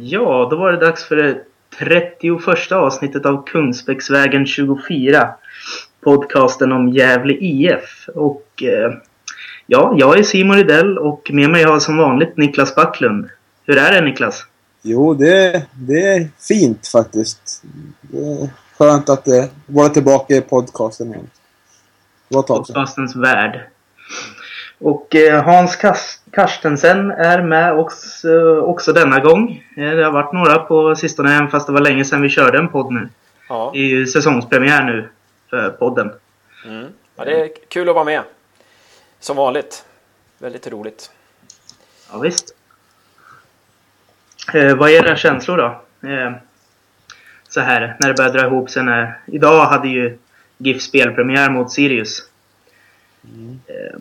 Ja, då var det dags för det 31 avsnittet av Kungsbäcksvägen 24. Podcasten om Gävle IF. Och eh, ja, jag är Simon Rydell och med mig har jag som vanligt Niklas Backlund. Hur är det Niklas? Jo, det, det är fint faktiskt. Det är skönt att eh, vara tillbaka i podcasten igen. Podcastens värld. Och eh, Hans Karstensen är med också, också denna gång. Eh, det har varit några på sistone, även fast det var länge sedan vi körde en podd nu. Ja. Det är ju säsongspremiär nu för podden. Mm. ja, det är kul att vara med. Som vanligt. Väldigt roligt. Ja, visst. Eh, vad är era känslor då? Eh, så här, när det börjar dra ihop sig. När, idag hade ju GIF spelpremiär mot Sirius. Eh,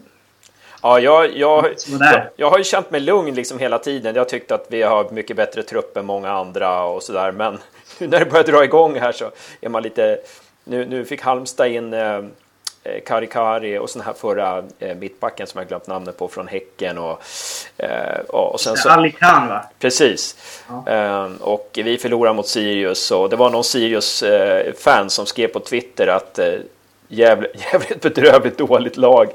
Ja, jag, jag, jag, jag har ju känt mig lugn liksom hela tiden. Jag har tyckt att vi har mycket bättre trupp än många andra och sådär. Men nu när det börjar dra igång här så är man lite... Nu, nu fick Halmstad in eh, eh, Kari Kari och sen här förra eh, mittbacken som jag glömt namnet på från Häcken. Och, eh, och sen så, Ali Khan va? Precis. Ehm, och vi förlorade mot Sirius och det var någon Sirius-fan som skrev på Twitter att är ett bedrövligt dåligt lag.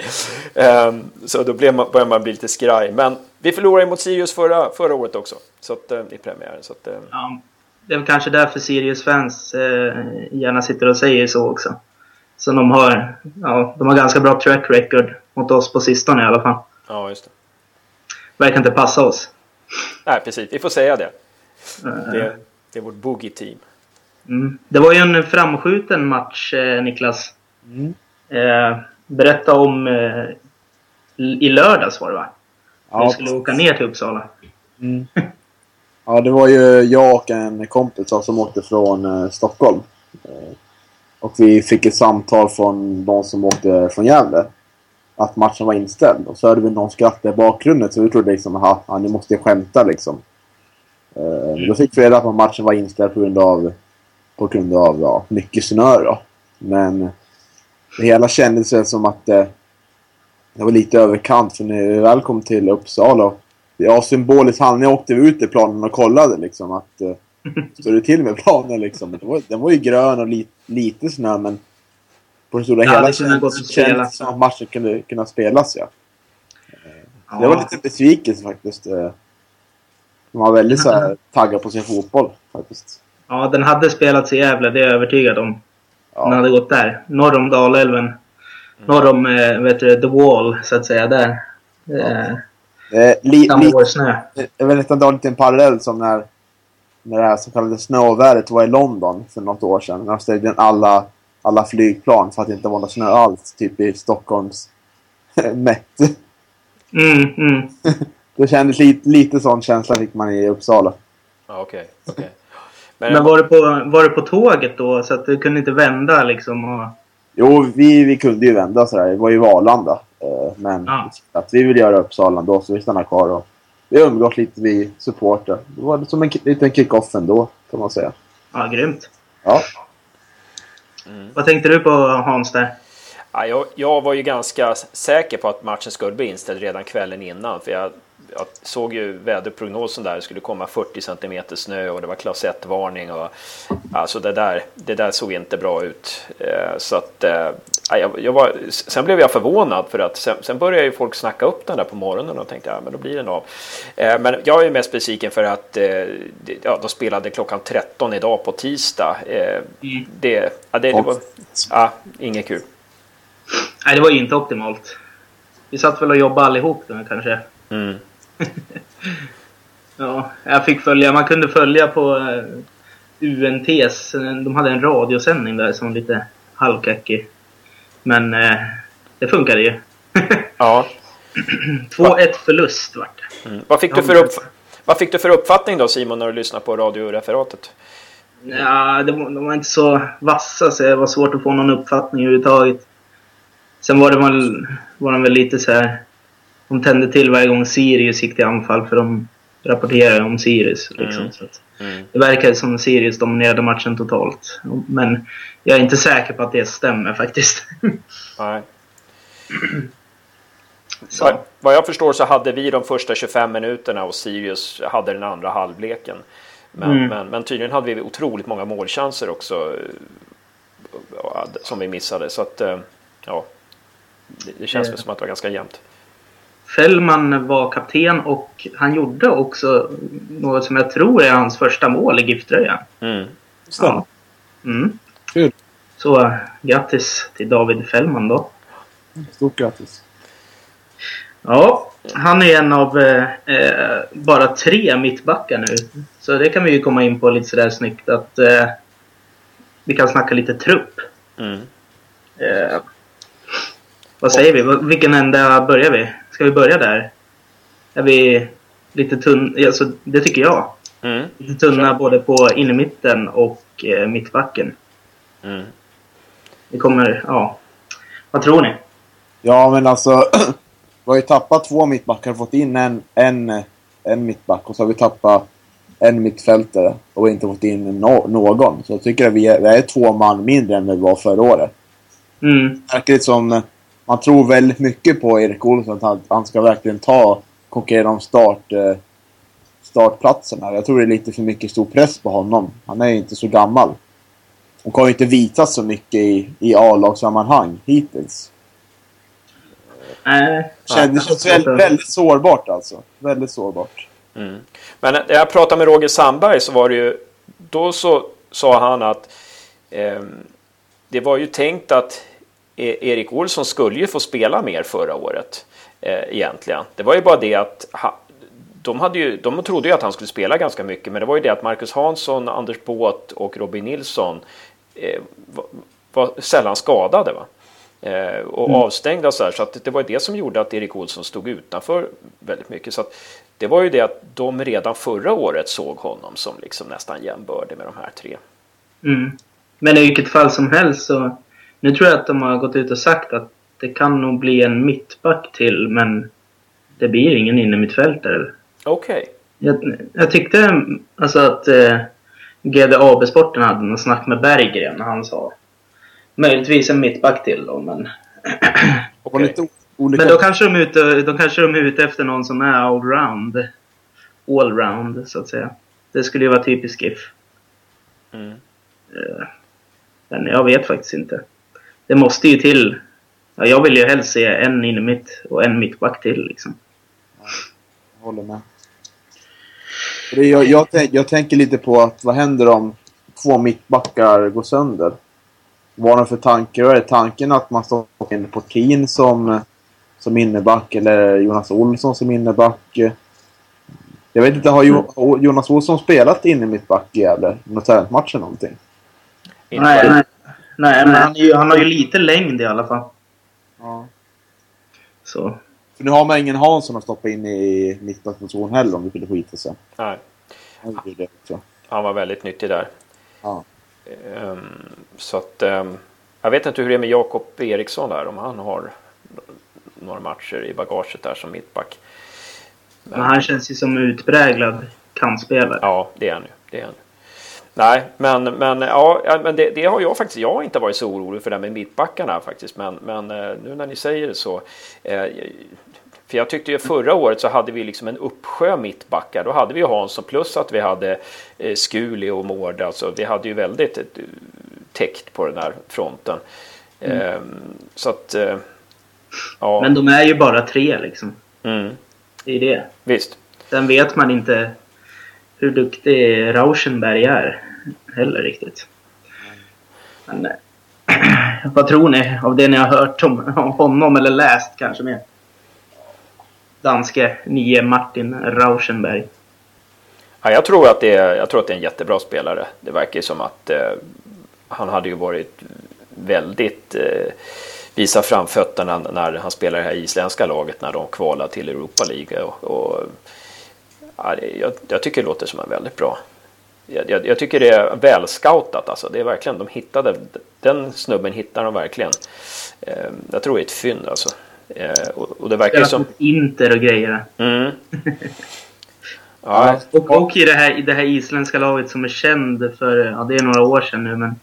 Ehm, så då blev man, började man bli lite skraj. Men vi förlorade mot Sirius förra, förra året också så att, eh, i premiären. Så att, eh, Ja, det är kanske därför Sirius-fans eh, gärna sitter och säger så också. Så de har, ja, de har ganska bra track record mot oss på sistone i alla fall. ja, just det. Verkar inte passa oss. Nej, precis. Vi får säga det. Det, det är vårt boogie-team. Mm. Det var ju en framskjuten match, Niklas. Mm. Eh, berätta om eh, i lördags var det va? Ja, Vi skulle åka ner till Uppsala. Mm. Ja, det var ju jag och en kompis som åkte från eh, Stockholm. Eh, och vi fick ett samtal från de som åkte från Gävle. Att matchen var inställd. Och så hörde vi någon skratta i bakgrunden så vi trodde liksom att ja, ni måste skämta liksom. Eh, men då fick vi reda på att matchen var inställd på grund av, på grund av ja, mycket snö då. Men det hela kändes väl som att eh, det var lite överkant för när vi väl kom till Uppsala och Ja, symboliskt handling åkte vi ut i planen och kollade liksom att... Uh, står det till med planen liksom? Den var, den var ju grön och li, lite snö men... På det stora Ja, hela det kändes som att matchen kunde kunna spelas ja. Ja. Det var lite besvikelse faktiskt. eh. De var väldigt så här, taggade på sin fotboll faktiskt. ja, den hade spelats i Gävle, det är jag övertygad om. Den Ja, hade gått där. Norr om Dalälven. Norr om, eh, vet du, The Wall, så att säga. Där. Eh, eh, li, Samma li, år snö. jag vill nästan dra en liten parallell som när, när det här så kallade snöovädret var i London för något år sedan. När de ställde in alla, alla flygplan för att det inte var någon snö alls. Typ i Stockholms Met. Mm, mm. Det kändes lite, lite sån känsla fick man i Uppsala. Ja, okej. okej. Men, Men var du, på, var du på tåget då? Så att du kunde inte vända liksom? Och... Jo, vi, vi kunde ju vända sådär. Det var ju Arlanda. Eh, men Ja. att vi ville göra Uppsala ändå så vi stannade kvar och vi umgås lite vi supporter. Det var som en liten kick-off ändå kan man säga. Ja, grymt. Ja. Vad tänkte du på Hans där? Ja, jag, jag var ju ganska säker på att matchen skulle bli inställd redan kvällen innan. För jag, jag såg ju väderprognosen där, det skulle komma 40 centimeter snö och det var klass 1-varning. Och, alltså det där, det där såg inte bra ut. Eh, så att, eh, ja, jag, jag var, sen blev jag förvånad för att sen, sen började ju folk snacka upp den där på morgonen och tänkte ja, men då blir den av. Eh, men jag är mest besviken för att ja, de spelade klockan 13 idag på tisdag. Mm. det, ja, det, det var ja, inget kul. Nej, det var inte optimalt. Vi satt väl och jobbade allihop då kanske. Mm. Ja, jag fick följa. Man kunde följa på eh, UNTs. eh, De hade en radiosändning där som var lite halvkackig. Men eh, det funkade ju. Ja. 2-1 förlust vart det. Mm. Vad, fick du för upp, vad fick du för uppfattning då Simon när du lyssnade på radioreferatet? Ja, det var, de var inte så vassa så det var svårt att få någon uppfattning överhuvudtaget. Sen var det väl, var de väl lite så här. De tände till varje gång Sirius gick till anfall för de rapporterade om Sirius. Liksom, Mm. så Mm. det verkade som Sirius dominerade matchen totalt. Men jag är inte säker på att det stämmer faktiskt. Nej. Så. Vad, vad jag förstår så hade vi de första 25 minuterna och Sirius hade den andra halvleken. Men, Mm. men, men tydligen hade vi otroligt många målchanser också eh, som vi missade. Så att, eh, ja, det, det känns väl som att det var ganska jämnt. Fällman var kapten och han gjorde också något som jag tror är hans första mål i GIF-tröjan. Mm. Stämmer. Mm. Kul. Så grattis till David Fällman då. Stort grattis. Ja, han är en av eh, bara tre mittbackar nu. Så det kan vi ju komma in på lite sådär snyggt att eh, vi kan snacka lite trupp. Mm. Eh, vad säger vi? Vilken ända börjar vi? Ska vi börja där? Är vi lite tunna? Alltså, det tycker jag. Mm. Lite tunna både på innermitten och eh, mittbacken. Mm. Det kommer, ja. Vad tror ni? Ja, men alltså. vi har ju tappat två mittbackar och fått in en, en, en mittback. Och så har vi tappat en mittfältare och inte fått in no, någon. Så jag tycker att vi är, vi är två man mindre än vi var förra året. Mm. verkar det som man tror väldigt mycket på Erik Olsson. Att han, han ska verkligen ta konkurrera om start, eh, startplatserna. Jag tror det är lite för mycket stor press på honom. Han är ju inte så gammal. Och har ju inte visat så mycket i, i A-lagssammanhang hittills. Nej. Känns, det känns väldigt, väldigt sårbart alltså. Väldigt sårbart. Mm. Men när jag pratade med Roger Sandberg så var det ju då så sa han att ehm, det var ju tänkt att Erik Olsson skulle ju få spela mer förra året eh, egentligen. Det var ju bara det att ha, de, hade ju, de trodde ju att han skulle spela ganska mycket men det var ju det att Marcus Hansson, Anders Båt och Robin Nilsson eh, var, var sällan skadade. Va? Eh, och avstängda så här. Så att det var det som gjorde att Erik Olsson stod utanför väldigt mycket. Så att det var ju det att de redan förra året såg honom som liksom nästan jämbördig med de här tre. Mm. Men i vilket fall som helst så... Nu tror jag att de har gått ut och sagt att det kan nog bli en mittback till men det blir ingen innermittfältare. Okej. Jag, jag tyckte alltså att eh, GDAB-sporten hade något snack med Berggren när han sa möjligtvis en mittback till då men... Och på Okej. lite o- olika... Men då kanske de är ute, då kanske de är ute efter någon som är allround. Allround så att säga. Det skulle ju vara typiskt GIF. Mm. Eh, Men jag vet faktiskt inte. Det måste ju till. Ja, jag vill ju helst se en innermitt och en mittback till liksom. Jag håller med. Jag, jag, tänk, jag tänker lite på att vad händer om två mittbackar går sönder? Vad har de för tanke? Är tanken att man stoppar in Portin som, som inneback eller Jonas Olsson som inneback? Jag vet inte, har jo, Jonas Olsson spelat in i mittback i Gävle? Någon talentmatch eller någonting? Inte Nej, nej. Nej, men han, är ju, han har ju lite längd i alla fall. Ja. Så. För nu har man ingen Hansson att stoppa in i mittbacksposition heller om det skulle skita sig. nej. Han det. Han var väldigt nyttig där. Ja. Ehm, så att ehm, jag vet inte hur det är med Jakob Eriksson där om han har några matcher i bagaget där som mittback. Men han känns ju som utpräglad kantspelare. Ja, det är han ju. Det är han. ju. Nej, men, men, ja, men det, det har jag faktiskt. Jag har inte varit så orolig för det med mittbackarna faktiskt. Men, men eh, nu när ni säger det så. Eh, för jag tyckte ju förra året så hade vi liksom en uppsjö mittbackar. Då hade vi ju Hansson plus att vi hade eh, Skuli och Mård. Alltså vi hade ju väldigt täckt på den här fronten. Eh, så att... Eh, ja, Men de är ju bara tre liksom. mm, Det är det. visst. Sen vet man inte hur duktig Rauschenberg är heller riktigt. Men, eh, vad tror ni av det ni har hört om, om honom eller läst kanske mer? Danske nye Martin Rauschenberg. Ja, jag, tror att det är, jag tror att det är en jättebra spelare. Det verkar ju som att eh, han hade ju varit väldigt eh, visa framfötterna när han spelade i det här isländska laget när de kvalade till Europa League. Och, och, ja, det- jag, jag tycker det låter som en väldigt bra. Jag, jag, jag tycker det är välscoutat alltså. Det är verkligen, de hittade, den snubben hittar de verkligen. Eh, jag tror det är ett fynd alltså. Eh, och, och det verkar som... Inter och grejer. Mm. Ja, Och, och i det här, i det här isländska laget som är känd för, ja det är några år sedan nu men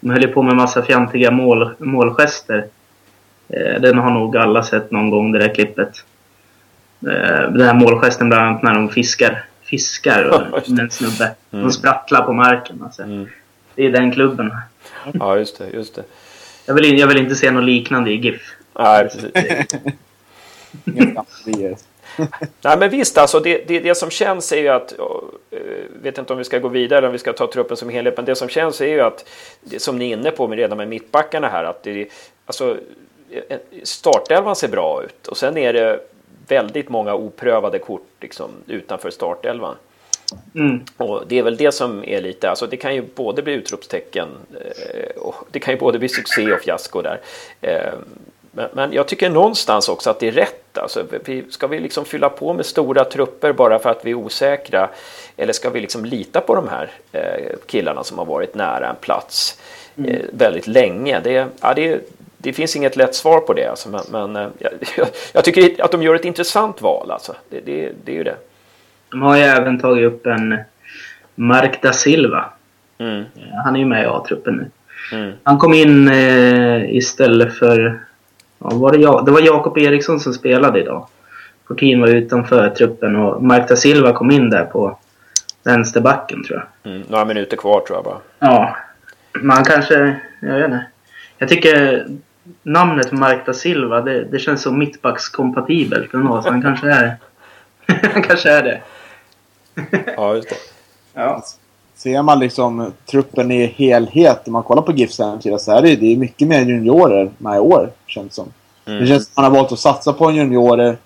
de höll ju på med massa fjantiga mål, målgester. Eh, den har nog alla sett någon gång det där klippet. Eh, den här målgesten bland annat när de fiskar. Fiskar och en snubbe. Mm. De sprattlar på marken. Alltså. Mm. Det är den klubben. Ja, just det. Just det. Jag vill, jag vill inte se något liknande i GIF. Nej, precis. Nej, men visst, alltså det, det, det som känns är ju att, jag vet inte om vi ska gå vidare eller om vi ska ta truppen som helhet, men det som känns är ju att, som ni är inne på med redan med mittbackarna här, att det, alltså, startelvan ser bra ut och sen är det väldigt många oprövade kort liksom, utanför startelvan. Mm. Och det är väl det som är lite, alltså det kan ju både bli utropstecken eh, och det kan ju både bli succé och fiasko där. Eh, men, men jag tycker någonstans också att det är rätt. Alltså, vi, ska vi liksom fylla på med stora trupper bara för att vi är osäkra? Eller ska vi liksom lita på de här eh, killarna som har varit nära en plats eh, väldigt länge? Det, ja, det, det finns inget lätt svar på det. Alltså, men men eh, jag, jag tycker att de gör ett intressant val. Alltså. Det, det, det är ju det. De har ju även tagit upp en Mark da Silva. Mm, Han är ju med i A-truppen nu. mm, Han kom in eh, istället för... Ja, var det, jag, det var Jakob Eriksson som spelade idag. Fortin var utanför truppen och Mark da Silva kom in där på vänsterbacken tror jag. mm. Några minuter kvar tror jag bara. Ja, men han kanske... Jag vet inte. Jag tycker namnet Mark da Silva, det, det känns så mittbackskompatibelt ändå. Så han kanske är... han kanske är det. Ja, just det. Ja. Ser man liksom truppen i helhet, om man kollar på GIFs hemsida, så är det, det är mycket mer juniorer med i år, känns det som. Mm. Det känns som att man har valt att satsa på juniorer,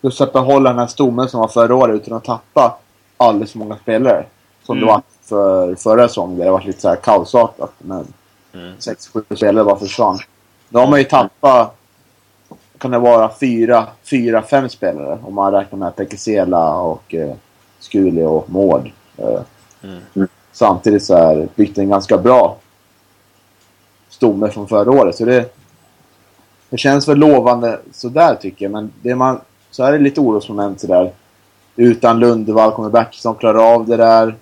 just att behålla den här stommen som var förra året utan att tappa alldeles för många spelare. Som Mm. det var för förra säsongen, där det var lite så här kaosartat. Men Mm. sex, sju spelare bara försvann. Då har man ju tappat, kan det vara fyra, fyra fem spelare om man räknar med Pekesela och eh, Skuli och Mård. Eh, Mm. Samtidigt så är byggt en ganska bra stomme från förra året. Så det, det känns väl lovande sådär tycker jag. Men det man, så är det lite orosmoment sådär. Utan Lundevall kommer Bertilsson klara av det där.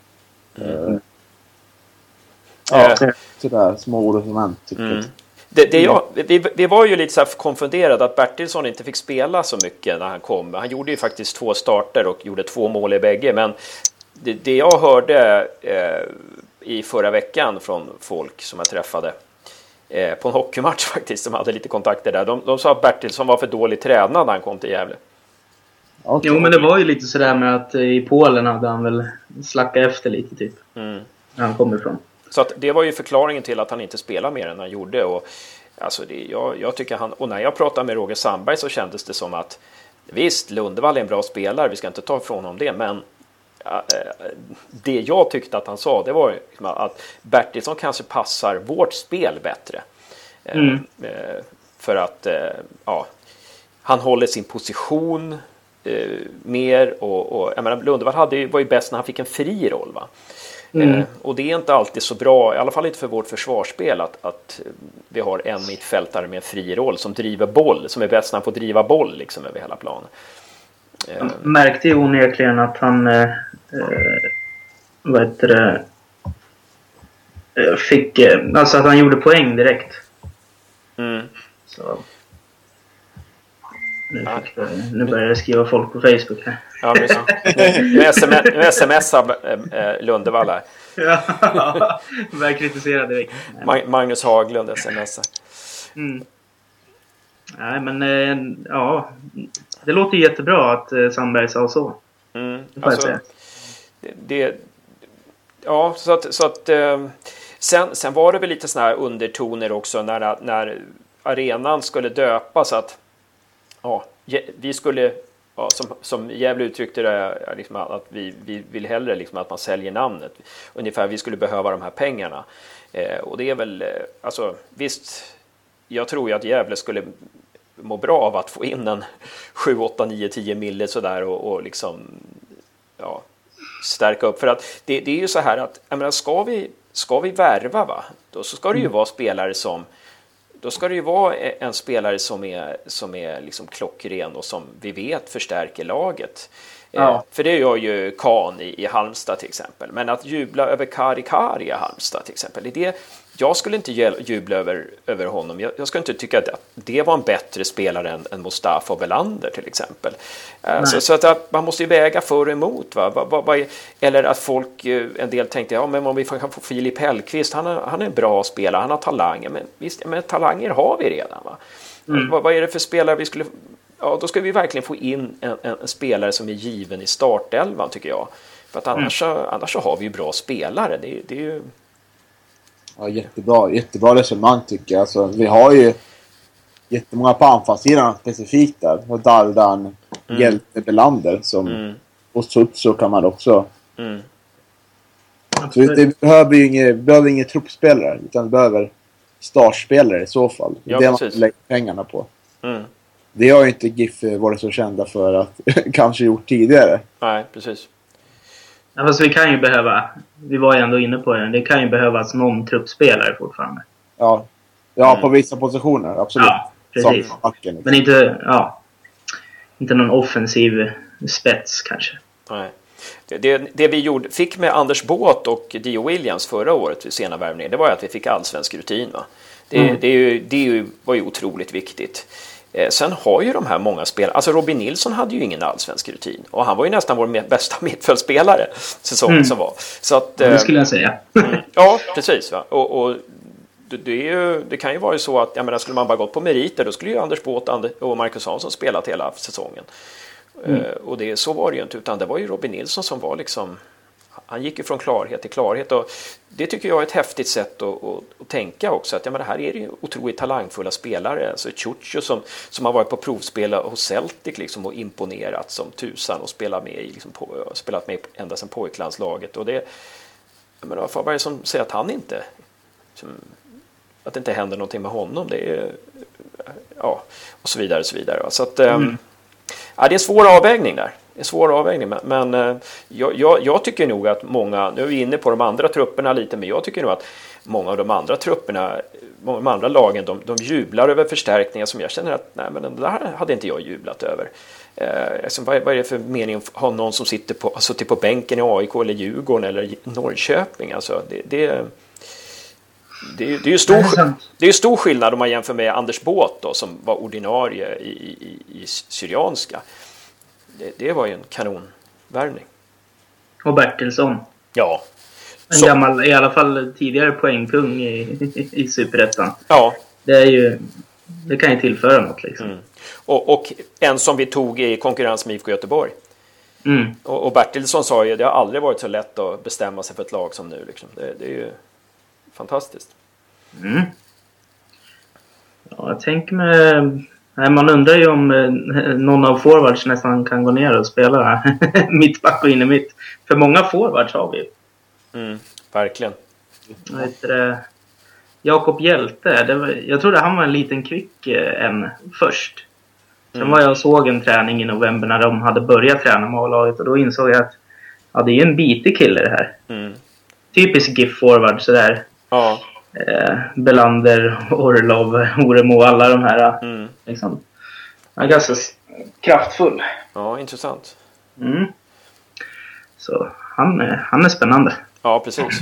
Eh, ja, Eh, sådär små orosmoment tycker Mm. jag. Det, det jag, vi, vi var ju lite så här konfunderade att Bertilsson inte fick spela så mycket när han kom. Han gjorde ju faktiskt två starter och gjorde två mål i bägge. Men det, det jag hörde eh, i förra veckan från folk som jag träffade eh, på en hockeymatch faktiskt, som hade lite kontakter där. De, de sa att Bertilsson var för dåligt tränad när han kom till Gävle. Okej. Jo, men det var ju lite sådär med att i Polen hade han väl slackat efter lite typ. Mm. När han kom ifrån. Så att det var ju förklaringen till att han inte spelar mer än han gjorde. Och, alltså det, jag, jag tycker han, och när jag pratade med Roger Sandberg så kändes det som att visst, Lundevall är en bra spelare, vi ska inte ta ifrån honom det, men eh, det jag tyckte att han sa det var liksom att Bertilsson kanske passar vårt spel bättre. Eh, Mm. eh, För att ja, han håller sin position mer och, och jag menar, Lundevall hade, var ju bäst när han fick en fri roll. Va? Mm. Eh, och det är inte alltid så bra, i alla fall inte för vårt försvarsspel, att, att eh, vi har en mittfältare med en fri roll som driver boll, som är bäst när han får driva boll liksom över hela planen. Eh, Jag märkte ju onekligen att han... Eh, eh, vad heter det? Eh, fick... Eh, alltså att han gjorde poäng direkt. mm. Så. Nu, börjar det skriva folk på Facebook här. Ja, men så. Nu, nu, sms, nu smsar eh, eh, Lundevall här. Ja, börjar kritisera direkt. Ma- Magnus Haglund smsar. Mm. Nej, men eh, ja. Det låter jättebra att Sandberg sa så. Mm. Det får jag säga. det, det, ja, så att, så att sen, sen var det väl lite sådana här undertoner också när, när arenan skulle döpas att ja, vi skulle, ja, som, som Gävle uttryckte det, liksom att vi, vi vill hellre liksom att man säljer namnet. Ungefär, vi skulle behöva de här pengarna. Eh, och det är väl, eh, alltså visst, jag tror ju att Gävle skulle må bra av att få in en 7, 8, 9, 10 mille sådär och, och liksom ja, stärka upp. För att det, det är ju så här att, jag menar, ska vi, ska vi värva, va? då så ska det ju vara spelare som då ska det ju vara en spelare som är, som är liksom klockren och som vi vet förstärker laget. Ja. För det gör ju Kahn i, i Halmstad till exempel. Men att jubla över Kari Kari i Halmstad till exempel. Det, jag skulle inte jubla över, över honom. Jag, jag skulle inte tycka att det var en bättre spelare än, än Mustafa Belander till exempel. Eh, så, så, att man måste ju väga för och emot. Va? Va, va, eller att folk, eh, en del tänkte, ja men om vi kan få Filip Hellqvist, han är, han är en bra spelare, han har talanger. Men visst, men talanger har vi redan. Va? Mm. Vad, är det för spelare vi skulle ja, då ska vi verkligen få in en, en, en, spelare som är given i startelvan tycker jag. För att annars, mm. annars så har vi ju bra spelare. Det, det är ju... Ja, jättebra, jättebra resonemang tycker jag. Alltså, vi har ju jättemånga på anfallssidan specifikt där. Och Dardan, mm. Hjälte, Belander som... Mm. Och Sutso kan man också... Mm. Så det behöver ju inget, behöver inget truppspelare. Utan vi behöver startspelare i så fall. Ja, det är det man lägger pengarna på. Mm. Det har ju inte GIF varit så kända för att kanske gjort tidigare. Nej, precis. Ja, fast vi kan ju behöva, vi var ju ändå inne på det, det kan ju behövas någon truppspelare fortfarande. Ja, ja mm. på vissa positioner, absolut. Ja, precis. Backen, liksom. Men inte, ja, inte någon offensiv spets kanske. Nej. Det, det, det, vi gjorde, fick med Anders Båt och Dio Williams förra året vid sena värvningar, det var ju att vi fick allsvensk rutin. Va? Det, mm. det, är ju, det var ju otroligt viktigt. Eh, sen har ju de här många spelare, alltså Robin Nilsson hade ju ingen allsvensk rutin och han var ju nästan vår bästa mittfältspelare säsongen mm. som var. Så att, det skulle jag säga. Mm. ja, precis. Va? Och, och det, ju, det, kan ju vara så att jag menar, skulle man bara gått på meriter då skulle ju Anders Båth och Marcus Hansson spelat hela säsongen. Mm. Uh, och det, så var det ju inte, utan det var ju Robin Nilsson som var liksom han gick ju från klarhet till klarhet och det tycker jag är ett häftigt sätt att, att, att tänka också. Att ja, men det här är ju otroligt talangfulla spelare. Alltså Ciuccio som, som har varit på provspel hos Celtic liksom och imponerat som tusan och spelat med, liksom på, spelat med ända sedan pojklandslaget. Och det, jag menar, vad är det som säger att han inte som, att det inte händer någonting med honom? Det är, ja, och så vidare. Och så vidare. Så att, ehm, mm. ja, det är en svår avvägning där en svår avvägning. Men, men eh, jag, jag, jag, tycker nog att många, nu är vi inne på de andra trupperna lite, men jag tycker nog att många av de andra trupperna, många av de andra lagen, de, de jublar över förstärkningar som jag känner att nej, men den där hade inte jag jublat över. Eh, alltså, vad, vad, är det för mening att ha någon som sitter på, alltså, på bänken i AIK eller Djurgården eller Norrköping? Alltså, det, det det är, det, är ju stor, det är stor skillnad om man jämför med Anders Båt då, som var ordinarie i, i, i Syrianska det, det var ju en kanonvärvning. Och Bertilsson. Ja. En så. gammal, i alla fall tidigare poängkung i, i, Superettan. Ja. Det är ju... Det kan ju tillföra något liksom. Mm. Och, och, en som vi tog i konkurrens med IFK Göteborg. Mm. Och, och Bertilsson sa ju det har aldrig varit så lätt att bestämma sig för ett lag som nu. Liksom. Det, det är ju fantastiskt. Mm. Ja, jag tänker mig Nej, man undrar ju om eh, någon av forwards nästan kan gå ner och spela mittback och in mitt. För många forwards har vi mm, Verkligen. Jakob Hjälte, var, jag trodde han var en liten kvick eh, än först. Sen mm. var jag och såg en träning i november när de hade börjat träna med A-laget och då insåg jag att ja, det är ju en bitig kille det här. Mm. Typisk GIF-forward sådär. Ja eh, Belander, Orlov, Oremo, alla de här. Mm. Liksom. Han är ganska kraftfull. Ja, intressant. Mm. Så han är, han är spännande. Ja, precis.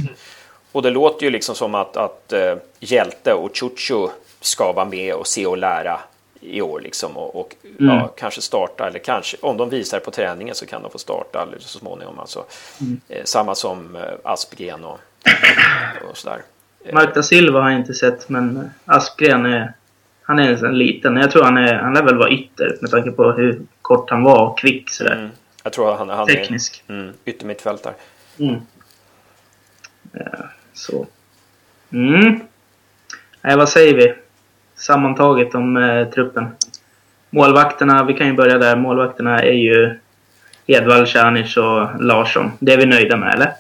Och det låter ju liksom som att, att uh, Hjälte och Chucho ska vara med och se och lära i år liksom och, och mm. ja, kanske starta eller kanske om de visar på träningen så kan de få starta så småningom. Alltså. Mm. Eh, samma som eh, Aspgren och, och sådär. Mark Silva har jag inte sett, men Aspgren är... Han är en liten. Jag tror han är... Han lär väl vara ytter med tanke på hur kort han var och kvick sådär. Mm. Jag tror han, han Teknisk. är mm, yttermittfältare. Mm. Ja, så. Mm. Nej, vad säger vi? Sammantaget om eh, truppen. Målvakterna, vi kan ju börja där. Målvakterna är ju Edvall, Tjanic och Larsson. Det är vi nöjda med, eller?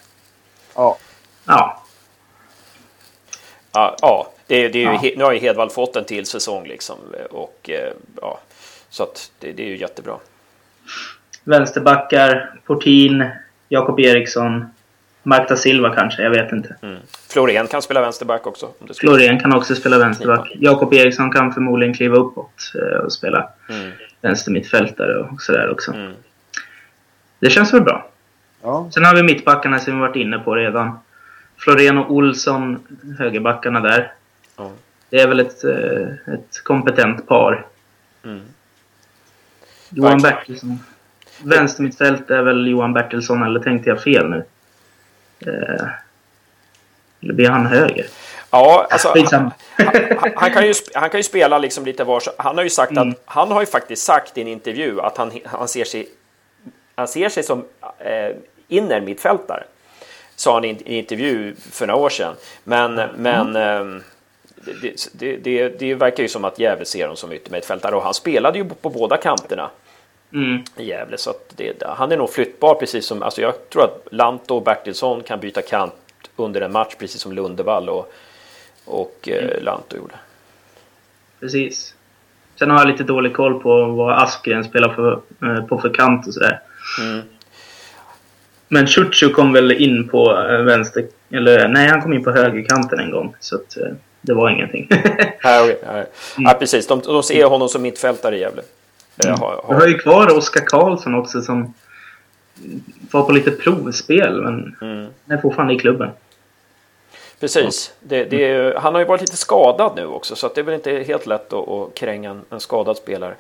Ja. Ja. Ja, ja det, det är ju, ja. nu har ju Hedvall fått en till säsong liksom. Och, eh, ja, så att det, det är ju jättebra. Vänsterbackar, Portin, Jakob Eriksson, Marta Silva kanske, jag vet inte. Mm. Florén kan spela vänsterback också. Florén kan också spela vänsterback. Jakob Eriksson kan förmodligen kliva uppåt eh, och spela mm. vänstermittfältare och sådär också. Mm. det känns väl bra. Ja. Sen har vi mittbackarna som vi varit inne på redan. Florén och Olsson, högerbackarna där. Ja. Det är väl ett, eh, ett kompetent par. Mm. Johan Verkligen. Bertilsson. Vänstermittfält är väl Johan Bertilsson, eller tänkte jag fel nu? Eh, eller blir han höger? Ja, alltså, han, han, han, kan ju, han kan ju spela liksom lite var Han har ju sagt Mm. att han har ju faktiskt sagt i en intervju att han, han ser sig han ser sig som eh, innermittfältare. Sa han i en intervju för några år sedan. Men, men eh, det, det, det, det verkar ju som att Gävle ser honom som yttermittfältare och han spelade ju på, båda kanterna Mm. i Gävle. Så det, han är nog flyttbar precis som, alltså jag tror att Lanto och Bertilsson kan byta kant under en match precis som Lundevall och, och eh, Lanto gjorde. Precis. Sen har jag lite dålig koll på vad Askren spelar för, eh, på för kant och sådär. Mm. Men Ciuciu kom väl in på eh, vänster... Eller nej, han kom in på högerkanten en gång. Så att, eh, det var ingenting. Ja, okej, ja, ja, precis. De, de ser honom som mittfältare i Gävle. Eh, har, Vi har har, ju kvar Oskar Karlsson också som var på lite provspel, men mm. är fortfarande i klubben. Precis. Det, det är, han har ju varit lite skadad nu också så det är väl inte helt lätt att, att kränga en, en skadad spelare.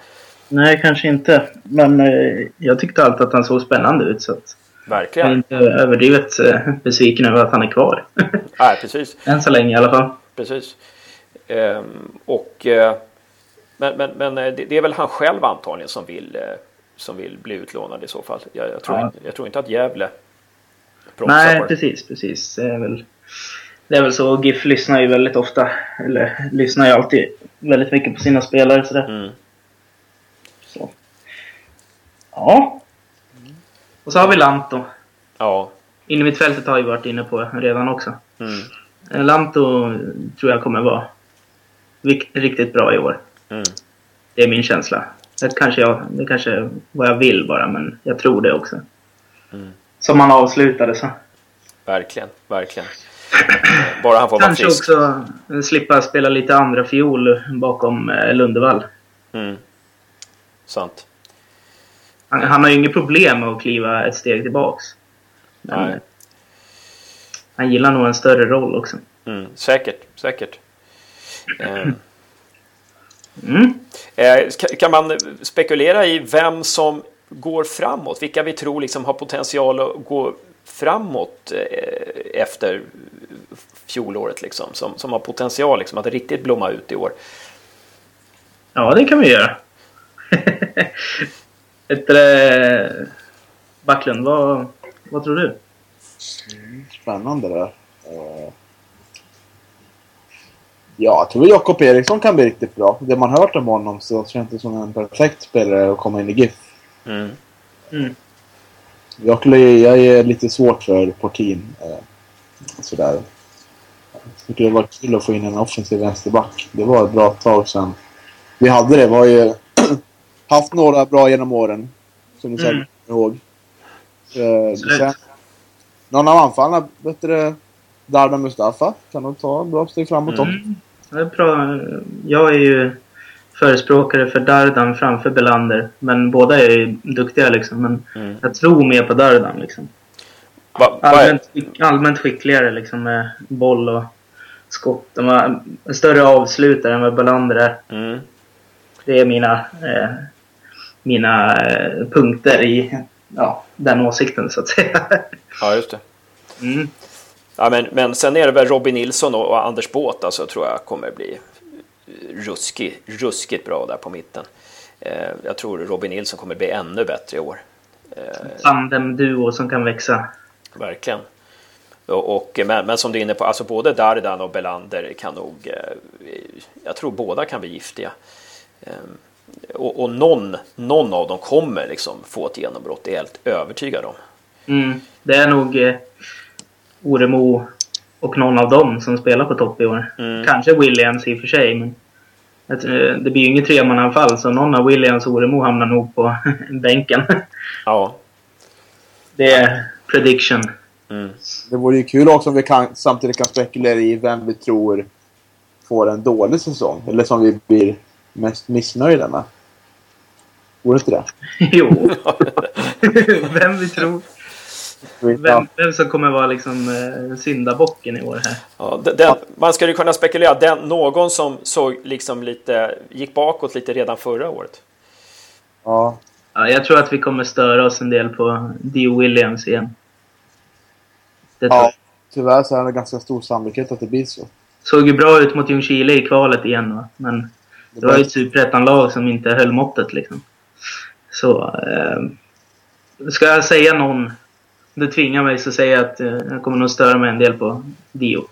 Nej, kanske inte. Men eh, jag tyckte alltid att han såg spännande ut. Så att jag är Verkligen. inte överdrivet eh, besviken över att han är kvar. Nej, precis. Än så länge i alla fall. precis. Ehm, och, eh, men men, men eh, det, det är väl han själv antagligen som vill, som vill bli utlånad i så fall. Jag, jag, tror, Ja. inte, jag tror inte att Gävle Nej, på det. precis, precis. Det är väl, det är väl så. GIF lyssnar ju väldigt ofta, eller lyssnar ju alltid väldigt mycket på sina spelare. Sådär. Mm. Så. Ja. Och så har vi Lanto. Ja. Innermittfältet har vi varit inne på redan också. Mm. Eh, Lanto tror jag kommer vara riktigt bra i år. Mm. Det är min känsla. Det kanske, jag, det kanske är vad jag vill bara, men jag tror det också. Mm. Som han avslutade så. Verkligen, verkligen. Bara han får vara Kanske frisk. också eh, slippa spela lite andra fiol bakom eh, Lundevall. Mm. Sant. Han, han har ju inget problem med att kliva ett steg tillbaks. Men Nej. eh, han gillar nog en större roll också. Mm. Säkert, säkert. Ehm. Mm. Eh, ka- Kan man spekulera i vem som går framåt? Vilka vi tror liksom har potential att gå framåt eh, efter fjolåret liksom, som, som har potential liksom att riktigt blomma ut i år. Ja, det kan vi göra. Ett, eh, Backlund, vad, vad tror du? Spännande där. Eh, Ja, jag tror Jakob Eriksson kan bli riktigt bra. Det man hört om honom så känns det som en perfekt spelare att komma in i GIF. Mm. Mm. Jag, skulle, jag är lite svårt för Portin. Eh, sådär. Jag tycker det var kul att få in en offensiv vänsterback. Det var ett bra tag sedan. Vi hade det. Vi har ju haft några bra genom åren. Som ni säkert Mm. kommer ihåg. Eh, sen, någon av anfallarna, bättre Darda Mustafa, kan nog ta en bra steg framåt. Mm. Det är bra. Jag är ju förespråkare för Dardan framför Belander. Men båda är ju duktiga liksom. Men Mm. jag tror mer på Dardan liksom. Va, va, Allmänt, allmänt skickligare liksom med boll och skott. De en större avslutare än vad Belander är. mm. Det är mina, eh, mina eh, punkter i ja, den åsikten så att säga. Ja, just det. Mm. Ja, men, men sen är det väl Robin Nilsson och, och Anders Båt alltså, tror jag kommer bli ruskig, ruskigt bra där på mitten. Eh, jag tror Robin Nilsson kommer bli ännu bättre i år. Eh, Tandem-duo som kan växa. Verkligen. Och, och, men, men som du är inne på, alltså både Dardan och Belander kan nog... Eh, jag tror båda kan bli giftiga. Eh, och och någon, någon av dem kommer liksom få ett genombrott, det är jag helt övertygad om. Mm. Det är nog eh, Oremo och någon av dem som spelar på topp i år. Mm. Kanske Williams i och för sig, men tror- det blir ju inget tremananfall så någon av Williams och Oremo hamnar nog på bänken. Ja. Det är prediction. Mm. Det vore ju kul också om vi kan, samtidigt kan spekulera i vem vi tror får en dålig säsong. Eller som vi blir mest missnöjda med. Vore inte det? jo. vem vi tror. Vem, vem som kommer vara liksom eh, syndabocken i år här. Ja, den, man skulle kunna spekulera. Den, någon som såg liksom lite, gick bakåt lite redan förra året. Ja. ja. Jag tror att vi kommer störa oss en del på Dio Williams igen. Det ja, tyvärr så är det ganska stor sannolikhet att det blir så. Såg ju bra ut mot Ljungskile i kvalet igen va? Men det var ju ett superettan-lag som inte höll måttet liksom. Så... Eh, ska jag säga någon du tvingar mig så säger jag att eh, jag kommer nog störa mig en del på Dio.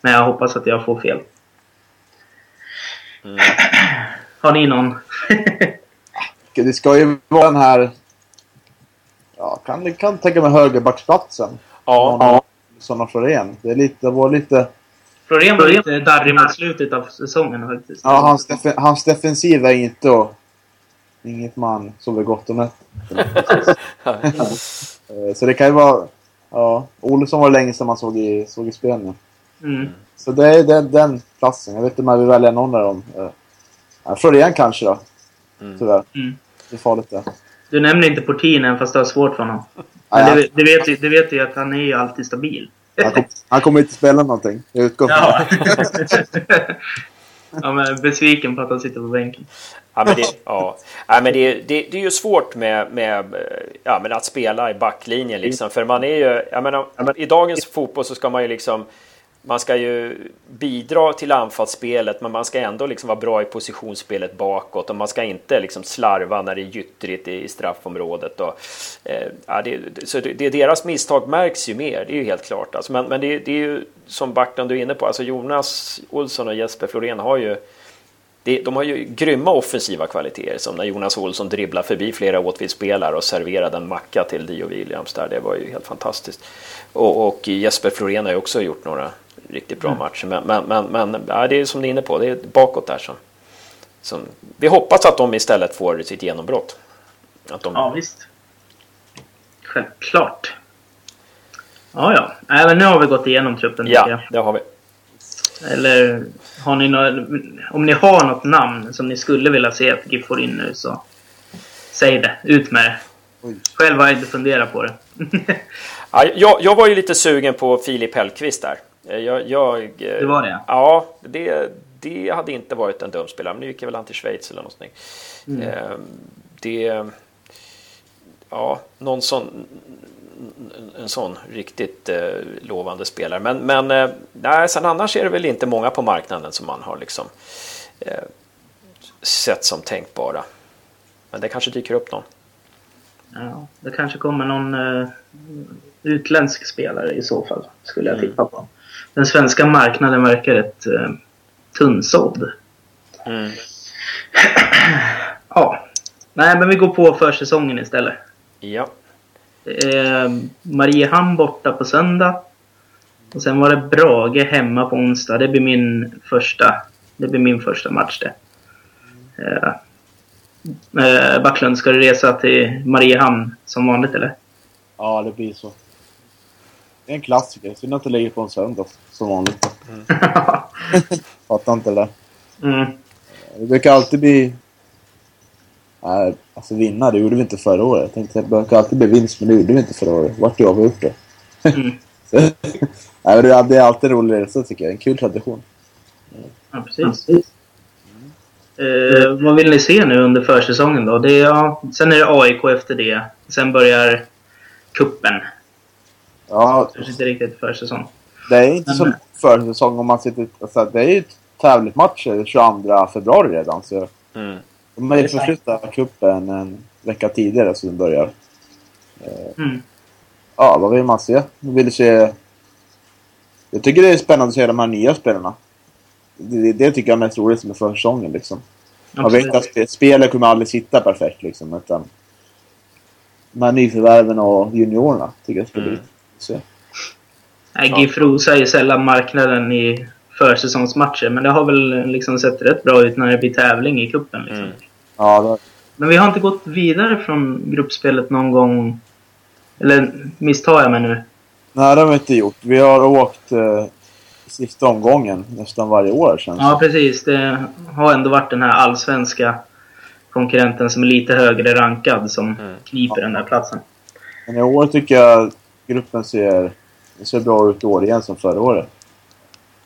Men jag hoppas att jag får fel. Mm. Har ni någon? det ska ju vara den här... Ja, kan, kan tänka mig högerbacksplatsen. Ja. ja. Sådana Florén. Det, är lite, det var lite... Florén var lite darrig mot slutet av säsongen faktiskt. Ja, hans, def hans defensiv är inte att... Inget man sover gott om nätterna. Så det kan ju vara... Ja, Olsson var det länge sedan man såg i, såg i spel mm. Så det är den, den platsen. Jag vet inte om jag vill välja någon av dem. Ja, Florian kanske då. Mm. Tyvärr. Mm. Det är farligt det. Du nämner inte Portin att det är svårt för honom. Men det, det, vet, det vet ju att han är ju alltid stabil. Han, kom, han kommer inte spela någonting. Jag utgår ja. ja, men besviken på att han sitter på bänken. Ja, men det, ja. ja men det, det, det är ju svårt med, med, ja, med att spela i backlinjen. Liksom. För man är ju, jag menar, I dagens fotboll så ska man ju liksom man ska ju bidra till anfallsspelet men man ska ändå liksom vara bra i positionsspelet bakåt och man ska inte liksom slarva när det är gyttrigt i straffområdet. Och, eh, ja, det, så det, det, deras misstag märks ju mer, det är ju helt klart. Alltså, men men det, det är ju som Backlund du är inne på, alltså Jonas Olsson och Jesper Florén har ju de har ju grymma offensiva kvaliteter som när Jonas Olsson dribblar förbi flera Åtvid-spelare och serverade en macka till Dio Williams där. Det var ju helt fantastiskt. Och, och Jesper Florén har ju också gjort några riktigt bra mm. matcher. Men, men, men, men ja, det är som ni är inne på, det är bakåt där som, som... Vi hoppas att de istället får sitt genombrott. Att de... Ja, visst. Självklart. Ja, ja. Även nu har vi gått igenom truppen. Ja, det har vi. Eller har ni några, om ni har något namn som ni skulle vilja se att GIF får in nu så säg det. Ut med det. Oj. Själv har jag inte funderat på det. ja, jag, jag var ju lite sugen på Filip Hellqvist där. Jag, jag, det var det? Ja, det, det hade inte varit en dum spelare. Men nu gick jag väl han till Schweiz eller någonting. Mm. Ehm, det... Ja, någon sån en sån riktigt eh, lovande spelare. Men, men eh, nej, sen annars är det väl inte många på marknaden som man har liksom eh, sett som tänkbara. Men det kanske dyker upp någon. Ja, det kanske kommer någon eh, utländsk spelare i så fall, skulle jag mm. tippa på. Den svenska marknaden verkar rätt eh, tunnsåld. Mm. ja. Nej, men vi går på försäsongen istället. Ja. Det är Mariehamn borta på söndag. Och sen var det Brage hemma på onsdag. Det blir min första, det blir min första match det. Eh, eh, Backlund, ska du resa till Mariehamn som vanligt eller? Ja, det blir så. Det är en klassiker. Synd att det ligger på en söndag som vanligt. Mm. Fattar inte det. Mm. Det brukar alltid bli Nej, alltså vinna, det gjorde vi inte förra året. Jag tänkte att det brukar alltid bli vinst, men det gjorde vi inte förra året. Vart jag har gjort det. Mm. Nej, det är alltid roligare så tycker jag. En kul tradition. Ja, precis. Mm. Eh, vad vill ni se nu under försäsongen då? Det är, ja, sen är det AIK efter det. Sen börjar kuppen. Ja. Kanske inte riktigt försäsong. Det är inte men, som försäsong om man sitter... Alltså, det är ju tävlingsmatcher 22 februari redan. Så mm. De har ju förflyttat cupen en vecka tidigare så den börjar. Mm. Ja, vad vill man se? Man vill se... Jag tycker det är spännande att se de här nya spelarna. Det, det tycker jag är mest roligt med försäsongen liksom. Man vet att spelet kommer aldrig sitta perfekt liksom. Utan de här nyförvärven och juniorerna tycker jag ska bli mm. se. Nej, GIF rosar ju sällan marknaden i försäsongsmatcher. Men det har väl liksom sett rätt bra ut när det blir tävling i cupen. Liksom. Mm. Ja, det... Men vi har inte gått vidare från gruppspelet någon gång. Eller misstar jag mig nu? Nej, det har vi inte gjort. Vi har åkt eh, sista omgången nästan varje år känns Ja, precis. Det har ändå varit den här allsvenska konkurrenten som är lite högre rankad som Mm. kniper den där platsen. Men i år tycker jag gruppen ser, ser bra ut i år igen som förra året.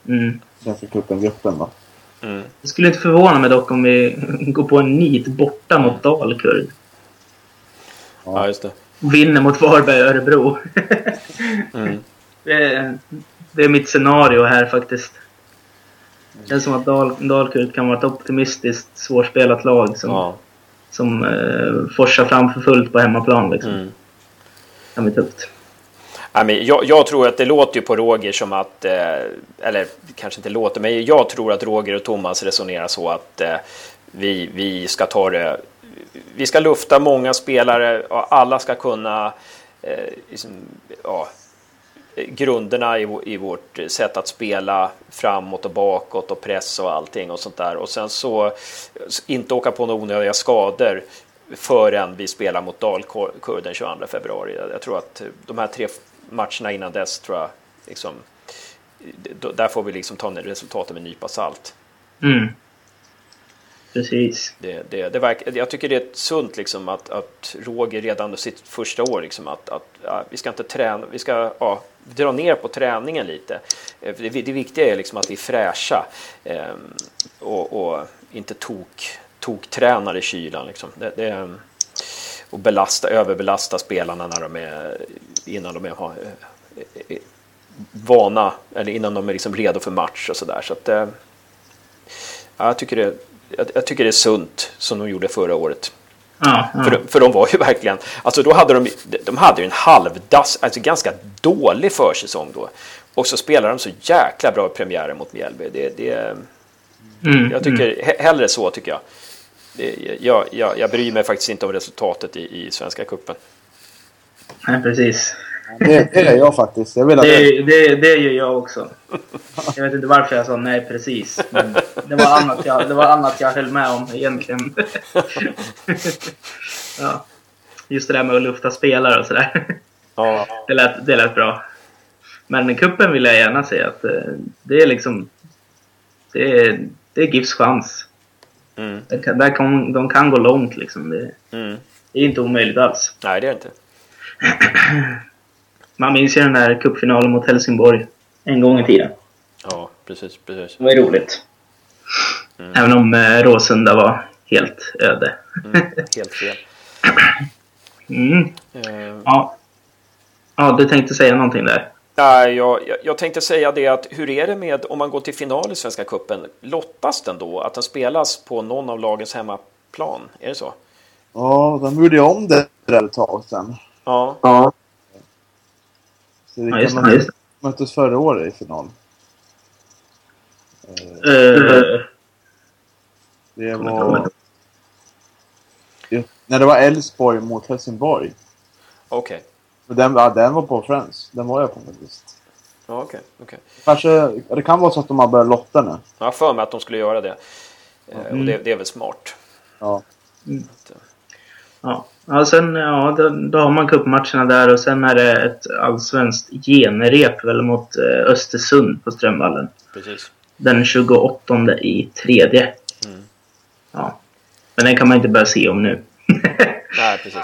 Mm. Svenska cupen-gruppen va. Mm. Det skulle inte förvåna mig dock om vi går på en nit borta mot Dalkurd. Ja, just det. Och vinner mot Varberg och Örebro. Mm. det, är, det är mitt scenario här faktiskt. Det är som att Dal, Dalkurd kan vara ett optimistiskt svårspelat lag som, Ja. som eh, forsar fram för fullt på hemmaplan. Liksom. Mm. Det kan bli tufft. Nej, men jag, jag tror att det låter ju på Roger som att, eh, eller kanske inte låter, men jag tror att Roger och Thomas resonerar så att eh, vi, vi ska ta det, vi ska lufta många spelare och alla ska kunna eh, liksom, ja, grunderna i, i vårt sätt att spela framåt och bakåt och press och allting och sånt där. Och sen så inte åka på några onödiga skador förrän vi spelar mot Dalkurd den 22 februari. Jag tror att de här tre matcherna innan dess tror jag liksom, där får vi liksom ta resultaten med en nypa salt. Mm. Precis. Det, det, det verkar, jag tycker det är sunt liksom att, att Roger redan sitt första år liksom att, att ja, vi ska inte träna, vi ska ja, dra ner på träningen lite. Eh, Det, det viktiga är liksom att vi är fräscha eh, och, och inte tok, tok tränar i kylan liksom. Det, det, och belasta, överbelasta spelarna när de är innan de är har, eh, eh, vana eller innan de är liksom redo för match och sådär. Så att, eh, ja, jag tycker det jag, jag tycker det är sunt som de gjorde förra året. Ja, ja. För, de, för de var ju verkligen, alltså då hade de, de hade ju en halvdass, alltså ganska dålig försäsong då. Och så spelar de så jäkla bra premiären mot Mjällby. Det, det, Mm, jag mm. tycker he- hellre så tycker jag. Det, jag, jag. Jag bryr mig faktiskt inte om resultatet i, i Svenska Cupen. Nej, precis. Det, det är jag faktiskt. Jag vill att Det, det, det gör jag också. Jag vet inte varför jag sa nej precis. Men det, var annat jag, det var annat jag höll med om egentligen. Ja. Just det där med att lufta spelare och sådär. Ja, Det lät, det lät bra. Men kuppen vill jag gärna säga att eh, det är liksom... Det är, det är GIFs chans. mm, Det där kan, de kan gå långt liksom. Det, mm. det är inte omöjligt alls. Nej, det är det inte. Man minns ju den där cupfinalen mot Helsingborg. En gång i tiden. Ja, precis, precis. Det var ju roligt. Även om eh, Råsunda var helt öde. Mm, helt fel. Mm. Eh, Ja. ja, du tänkte säga någonting där. Nej, jag, jag, jag tänkte säga det att hur är det med om man går till final i Svenska Cupen? Lottas den då? Att den spelas på någon av lagens hemmaplan? Är det så? Ja, de gjorde ju om det där ett tag sedan. Ja. Ja, Så det ja just man Just möttes förra året i final. Eh, det. Eh, Det var... när det var Elfsborg mot Helsingborg. Okej. Och Den, ja, den var på Friends. Den var jag på faktiskt. Ja, okej. Kanske, ja, det kan vara så att de har börjat lotta nu. Jag har för mig att de skulle göra det. Eh, Och Mm. det, det är väl smart. Ja. ja. Ja, sen ja, då, då har man cupmatcherna där och sen är det ett allsvenskt genrep väl mot eh, Östersund på Strömvallen. Precis. Den 28 i tredje. Mm. Ja. Men den kan man inte börja se om nu. Nej, precis.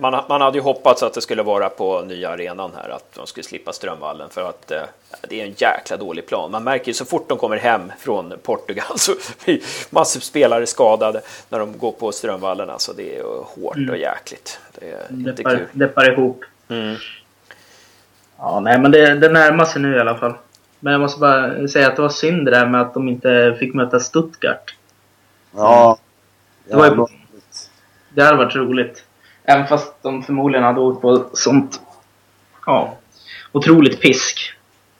Man, man hade ju hoppats att det skulle vara på nya arenan här, att de skulle slippa Strömvallen för att eh, det är en jäkla dålig plan. Man märker ju så fort de kommer hem från Portugal så blir massor av spelare skadade när de går på Strömvallen. Alltså det är ju hårt och jäkligt. Det är inte Deppar, kul. deppar ihop. Mm. Ja, nej, men det, det närmar sig nu i alla fall. Men jag måste bara säga att det var synd det där med att de inte fick möta Stuttgart. Ja. Det var ju- Det hade varit roligt. Även fast de förmodligen hade åkt på sånt ja, otroligt pisk.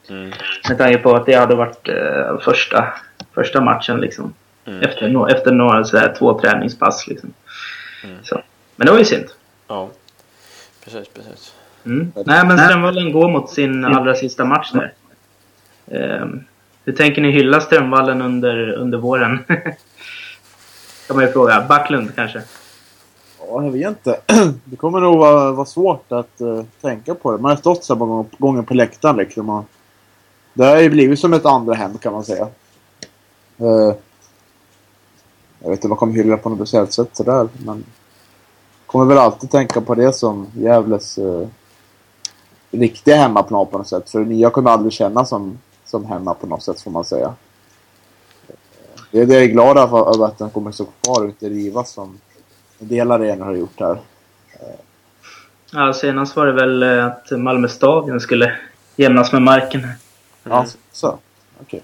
Mm. Med tanke på att det hade varit eh, första, första matchen liksom. Mm. Efter, no, efter några sådär, två träningspass liksom. Mm. Så. Men det var ju synd. Ja, precis, precis. Mm. Nej, men Strömvallen går mot sin allra sista match där. Ehm, hur tänker ni hylla Strömvallen under, under våren? kan man ju fråga. Backlund kanske? Ja, jag vet inte. Det kommer nog vara, vara svårt att uh, tänka på det. Man har stått så här många gånger på läktaren liksom. Och det har ju blivit som ett andra hem kan man säga. Uh, Jag vet inte om man kommer hylla på något speciellt sätt sådär, men... Kommer väl alltid tänka på det som Gävles uh, riktiga hemmaplan på något sätt. För det nya kommer aldrig kännas som, som hemma på något sätt, får man säga. Det är det jag är glad över att den kommer stå kvar och inte rivas som en del arenor har gjort här. Ja, senast var det väl eh, att Malmö stadion skulle jämnas med marken. här. Ja, så. Okej.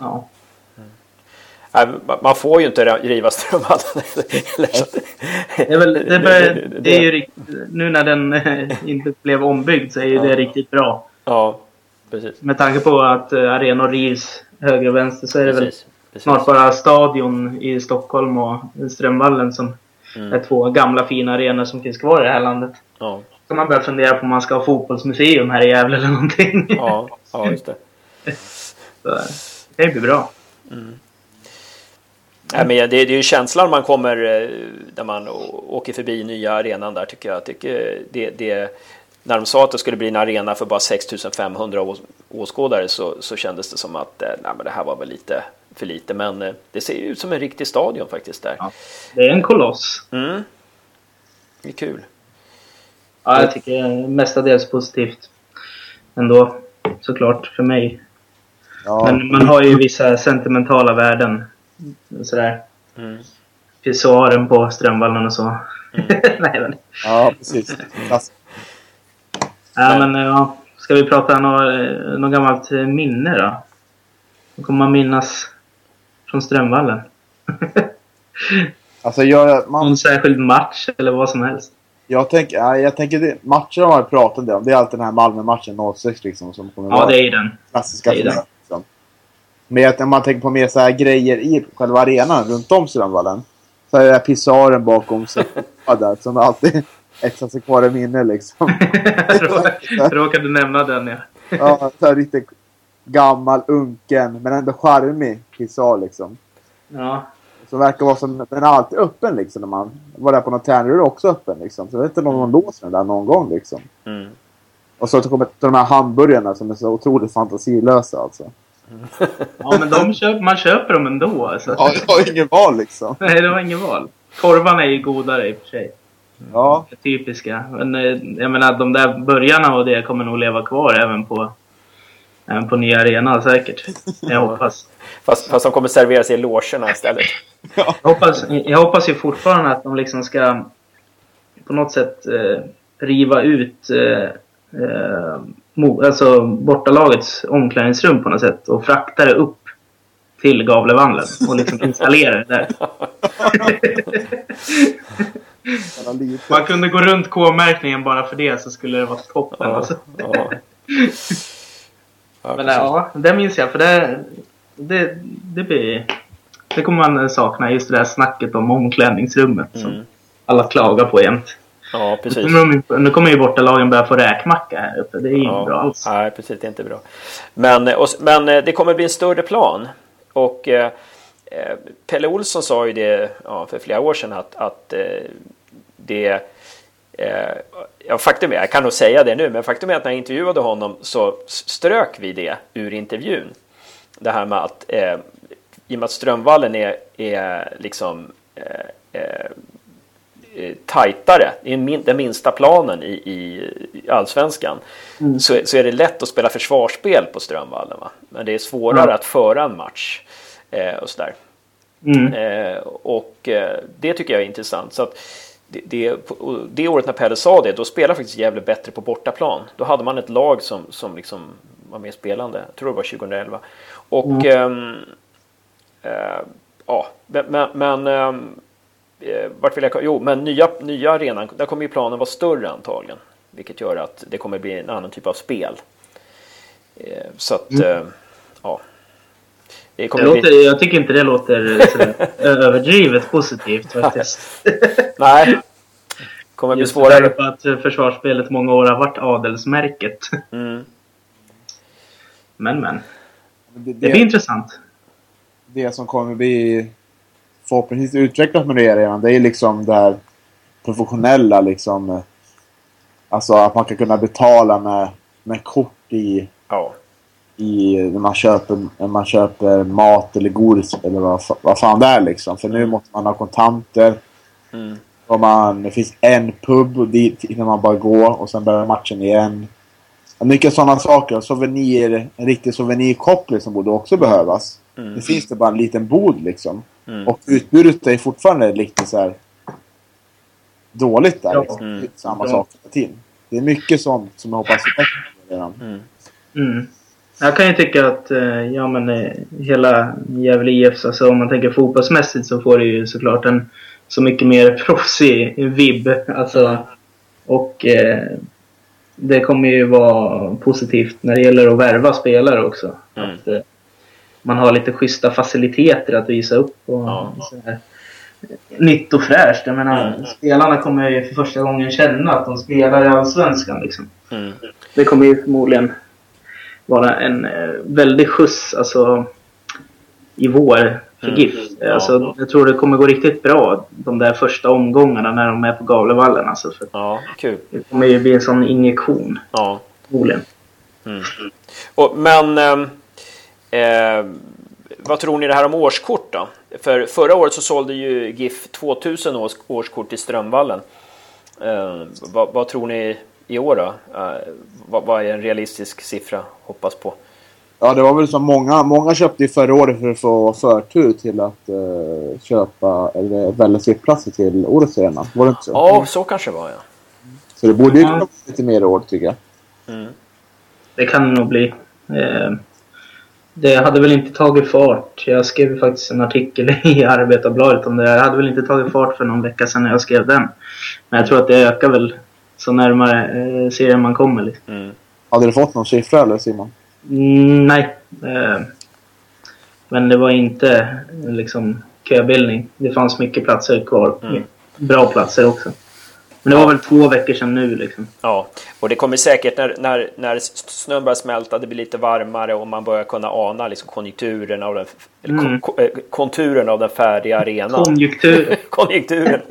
Ja. Nej, man- får ju inte riva Strömvallen. Det är, väl, det, det är ju rikt, nu när den eh, inte blev ombyggd så är ju det Ja. riktigt bra. Ja, precis. Med tanke på att eh, arenor rivs höger och vänster så är det väl precis. snart bara Stadion i Stockholm och Strömvallen som Mm. är två gamla fina arenor som finns kvar i det här landet. Ja, Så man börjar fundera på om man ska ha fotbollsmuseum här i Gävle eller någonting. ja, ja, just det. Så, det kan ju bli bra. Nej, men det, det är ju känslan man kommer eh, när man åker förbi nya arenan där tycker jag. tycker det, det, när de sa att det skulle bli en arena för bara 6500 ås- åskådare så, så kändes det som att eh, nej, men det här var väl lite för lite. Men eh, det ser ju ut som en riktig stadion faktiskt där. Ja. Det är en koloss. Mm. Det är kul. Ja, jag tycker mestadels positivt. Ändå, såklart, för mig. Ja, Men man har ju vissa sentimentala värden. Sådär. Mm. Pissoaren på Strömvallen och så. Nej, men. ja precis. Klass. Ja, men ja. Ska vi prata något, något gammalt eh, minne då? Vad kommer man minnas från Strömvallen? Alltså, jag, man, Någon särskild match eller vad som helst? jag, tänker, ja, jag tänker det, matcher har jag pratat om. Det är alltid den här Malmö-matchen 06 liksom som kommer Ja, vara det är ju den. klassiska. det är finalen, Liksom. Men att när man tänker på mer så här grejer i själva arenan runt om Strömvallen. Så är det där pissoaren bakom sig där som alltid etsar sig kvar i minne liksom. Jag råkade nämna den, ja. Ja, så här riktigt gammal, unken, men ändå charmig pissoar liksom. Ja, Som verkar vara som, den är alltid öppen liksom när man var där på någon träning. Då är det också öppen liksom. Så jag vet inte om någon låser den där någon gång liksom. Mm. Och så kommer de här hamburgarna som är så otroligt fantasilösa alltså. ja men de köp, man köper dem ändå. Alltså. Ja, jag har ingen val liksom. Nej, det var ingen val. Korvarna är ju godare i och för sig. Ja, Typiska. Men eh, jag menar, de där burgarna och det kommer nog leva kvar även på, även på nya arenan säkert. Jag hoppas. Fast, fast de kommer serveras i logerna istället. Jag hoppas, jag hoppas ju fortfarande att de liksom ska på något sätt eh, riva ut eh, eh, mo, alltså bortalagets omklädningsrum på något sätt och frakta det upp till Gavlevallen och liksom installera det där. Man kunde gå runt K-märkningen bara för det så skulle det vara toppen. Ja, Alltså. ja. Ja, Men precis. ja, det minns jag för det, det, det blir... Det kommer man sakna, just det där snacket om omklädningsrummet som Mm. alla klagar på jämt. Ja, Nu precis. kommer, de, nu kommer ju bortalagen börja få räkmacka här uppe. Det är ju inte bra alls. Nej, precis. Det är inte bra. Men, och, men eh, det kommer bli en större plan. Och eh, eh, Pelle Olsson sa ju det ja, för flera år sedan att, att eh, det... Eh, ja, faktum är, jag kan nog säga det nu, men faktum är att när jag intervjuade honom så strök vi det ur intervjun. Det här med att eh, i och med att Strömvallen är, är liksom eh, eh, eh, tajtare, det är den minsta planen i, i, allsvenskan, så, så är det lätt att spela försvarsspel på Strömvallen. Va? Men det är svårare Ja. att föra en match eh, och sådär. Mm. Eh, och det tycker jag är intressant. Så att det, det, det året när Pelle sa det, då spelade faktiskt Gävle bättre på bortaplan. Då hade man ett lag som, som liksom var mer spelande. Jag tror det var 2011. Och ehm, eh, ja, men, men, ehm, eh, vart vill jag? Jo, men nya, nya arenan, där kommer ju planen vara större antagligen. Vilket gör att det kommer bli en annan typ av spel. Eh, så att, eh, ja. Det Det låter, bli... jag tycker inte det låter överdrivet positivt faktiskt. Nej. kommer bli Just svårare. på att försvarsspelet många år har varit adelsmärket. Mm. Men men. Det, Det blir det, intressant. det som kommer bli förhoppningsvis utvecklat med det redan, det är liksom det här professionella liksom. eh, Alltså att man kan kunna betala med, med kort i, Ja. I, när, man köper, när man köper mat eller godis eller vad, vad fan det är liksom. För nu måste man ha kontanter. Mm. Och man, det finns en pub och dit innan man bara går och sen börjar matchen igen. Mycket sådana saker. Souvenir, en riktig souvenirkoppling liksom borde också behövas. Mm. Det finns det bara en liten bod liksom. Mm. Och utbudet är fortfarande lite så här dåligt där. Ja. Liksom. Mm. Samma Ja. sak hela tiden. Det är mycket sånt som jag hoppas är bättre redan. Mm. Jag kan ju tycka att eh, ja, men, eh, hela Gävle IF, alltså, om man tänker fotbollsmässigt så får det ju såklart en så mycket mer proffsig vibb. Alltså, och eh, det kommer ju vara positivt när det gäller att värva spelare också. Mm. Att, eh, man har lite schyssta faciliteter att visa upp. Och, Ja. här, nytt och fräscht. Jag menar, Mm. spelarna kommer ju för första gången känna att de spelar i Allsvenskan. Liksom. Mm. Det kommer ju förmodligen vara en eh, väldig skjuts alltså, i vår för Mm. GIF. Ja. Alltså, jag tror det kommer gå riktigt bra de där första omgångarna när de är på Gavlevallen. Alltså, för Ja, kul. det kommer ju bli en sån injektion Ja. Mm. Och, men ehm, eh, vad tror ni det här om årskort då? För förra året så sålde ju GIF 2000 års, årskort i Strömvallen. Eh, vad, vad tror ni i år då? Eh, vad, vad är en realistisk siffra hoppas på? Ja, det var väl så många, många köpte ju förra året för att få förtur till att eh, köpa eller välja sittplatser till årets arena. Var det inte så? Ja, så kanske det var ja. Så det borde ju Ja. komma lite mer i år tycker jag. Mm. Det kan det nog bli. Eh, det hade väl inte tagit fart. Jag skrev faktiskt en artikel i Arbetarbladet om det. Det hade väl inte tagit fart för någon vecka sedan när jag skrev den. Men jag tror att det ökar väl så närmare eh, serien man kommer. Liksom. Mm. Hade du fått någon siffra eller Simon? Mm, nej. Eh, men det var inte liksom köbildning. Det fanns mycket platser kvar. Mm. Bra platser också. Men det var väl två veckor sedan nu liksom. Ja, och det kommer säkert när, när, när snön börjar smälta, det blir lite varmare och man börjar kunna ana liksom konjunkturen av den, kon, Mm. ko- eh, konturen av den färdiga arenan. Konjunktur. Konjunkturen.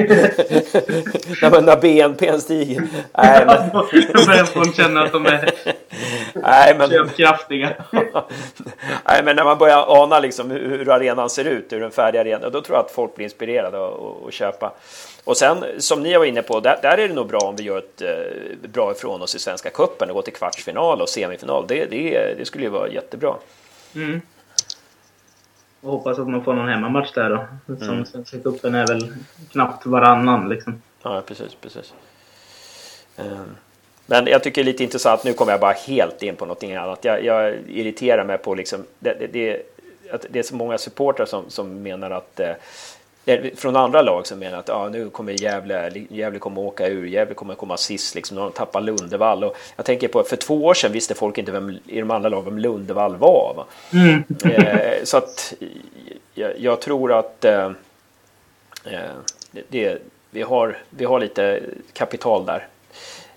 när, man- när BNP stiger. Nej, men, Då börjar folk känna att de är nej, men, köpkraftiga. nej, men när man börjar ana liksom hur, arenan ser ut, hur den färdiga arenan, då tror jag att folk blir inspirerade och köpa. Och sen, som ni var inne på, där, där är det nog bra om vi gör ett eh, bra ifrån oss i Svenska Cupen och går till kvartsfinal och semifinal. Det, det, det skulle ju vara jättebra. Mm. Och hoppas att man får någon hemmamatch där då. Som Mm. Svenska cupen är väl knappt varannan liksom. Ja, precis, precis. Ehm, Men jag tycker det är lite intressant, nu kommer jag bara helt in på någonting annat. Jag, jag irriterar mig på liksom, det, det, det, att det är så många supportrar som, som menar att eh, från andra lag som menar att ah, nu kommer Gävle, Gävle kommer åka ur, Gävle kommer komma sist, liksom, de tappar Lundevall. Och jag tänker på, för två år sedan visste folk inte vem, i de andra lagen vem Lundevall var. Va? Mm. Eh, så att jag, jag tror att eh, eh, det, det, vi, har, vi har lite kapital där.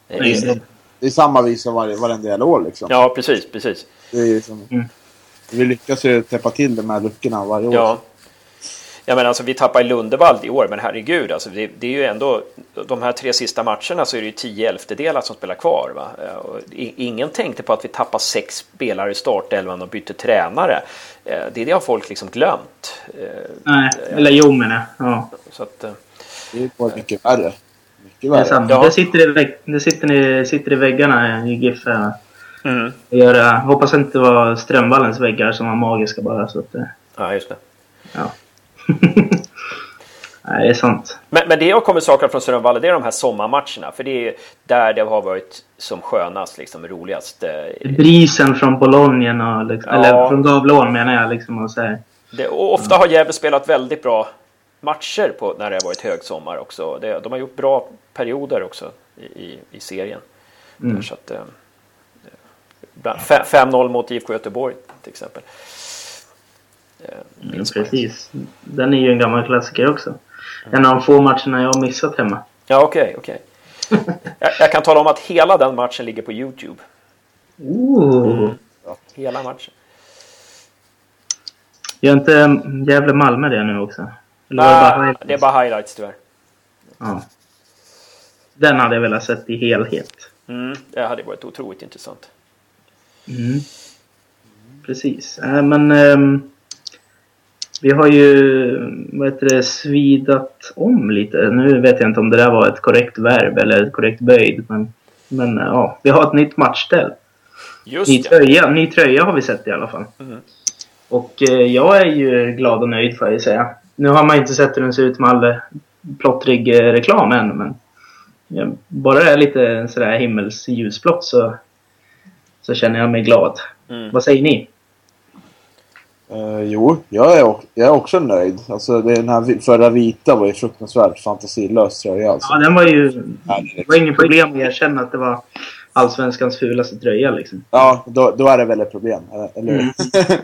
Eh, det. Det är samma visa varje, varenda jävla år liksom. Ja, precis, precis. Det är liksom, Mm. Vi lyckas ju täppa till de här luckorna varje år. Ja. Ja, men alltså, vi tappar i Lundevall i år, men herregud, alltså, det, det är ju ändå de här tre sista matcherna så är det ju tio elftedelar som spelar kvar. Va? Eh, och i- ingen tänkte på att vi tappar sex spelare i startelvan och bytte tränare. Eh, Det, det har folk liksom glömt. Eh, Nej, eller jo menar jag. Ja. Så att, eh, Det är mycket värre. Mycket Det, är värre. sant. Ja. det, sitter i vägg, det sitter, i, sitter i väggarna i GIF. mm. Jag gör, hoppas inte det var Strömvallens väggar som var magiska bara. Så att, eh, Ja, just det. ja. Nej, det är sant. Men, men det jag kommer sakna från Strömvallen det är de här sommarmatcherna. För det är där det har varit som skönast, liksom roligast. Eh, Brisen från Bologna och liksom, Ja. Eller från Gavleån menar jag. Liksom, och så. Det, och ofta har Gävle spelat väldigt bra matcher på, när det har varit högsommar också. Det, de har gjort bra perioder också i, i, i serien. Mm. Där, så att, eh, ibland- fe- 5-0 mot IFK Göteborg till exempel. Eh, Mm, precis. Den är ju en gammal klassiker också. En av de få matcherna jag har missat hemma. Ja, okej, okej. jag, jag kan tala om att hela den matchen ligger på Youtube. Ooh. Hela matchen. Gör inte Gävle-Malmö det nu också? Eller Ah, det är bara highlights tyvärr. Ja. Den hade jag velat sett i helhet. Mm, det hade varit otroligt intressant. Mm. precis. Äh, men ehm, vi har ju, vad heter det, svidat om lite. Nu vet jag inte om det där var ett korrekt verb eller ett korrekt böjd. Men, men äh, ja, vi har ett nytt matchställ. Just Ny ja. tröja, ny tröja har vi sett i alla fall. Mhm. Och eh, jag är ju glad och nöjd får jag ju säga. Nu har man inte sett hur den ser ut med all eh, plottrig eh, reklam än, men ja, bara det är lite sådär himmels ljusblått så, så känner jag mig glad. Mm. Vad säger ni? Eh, jo, jag är, jag är också nöjd. Alltså den här förra vita var ju fruktansvärt fantasilös tröja alltså. Ja, den var ju... Det var inget problem att erkänna att det var Allsvenskans fulaste tröja liksom. Ja, då, då är det väl ett problem. Eller, eller? Mm.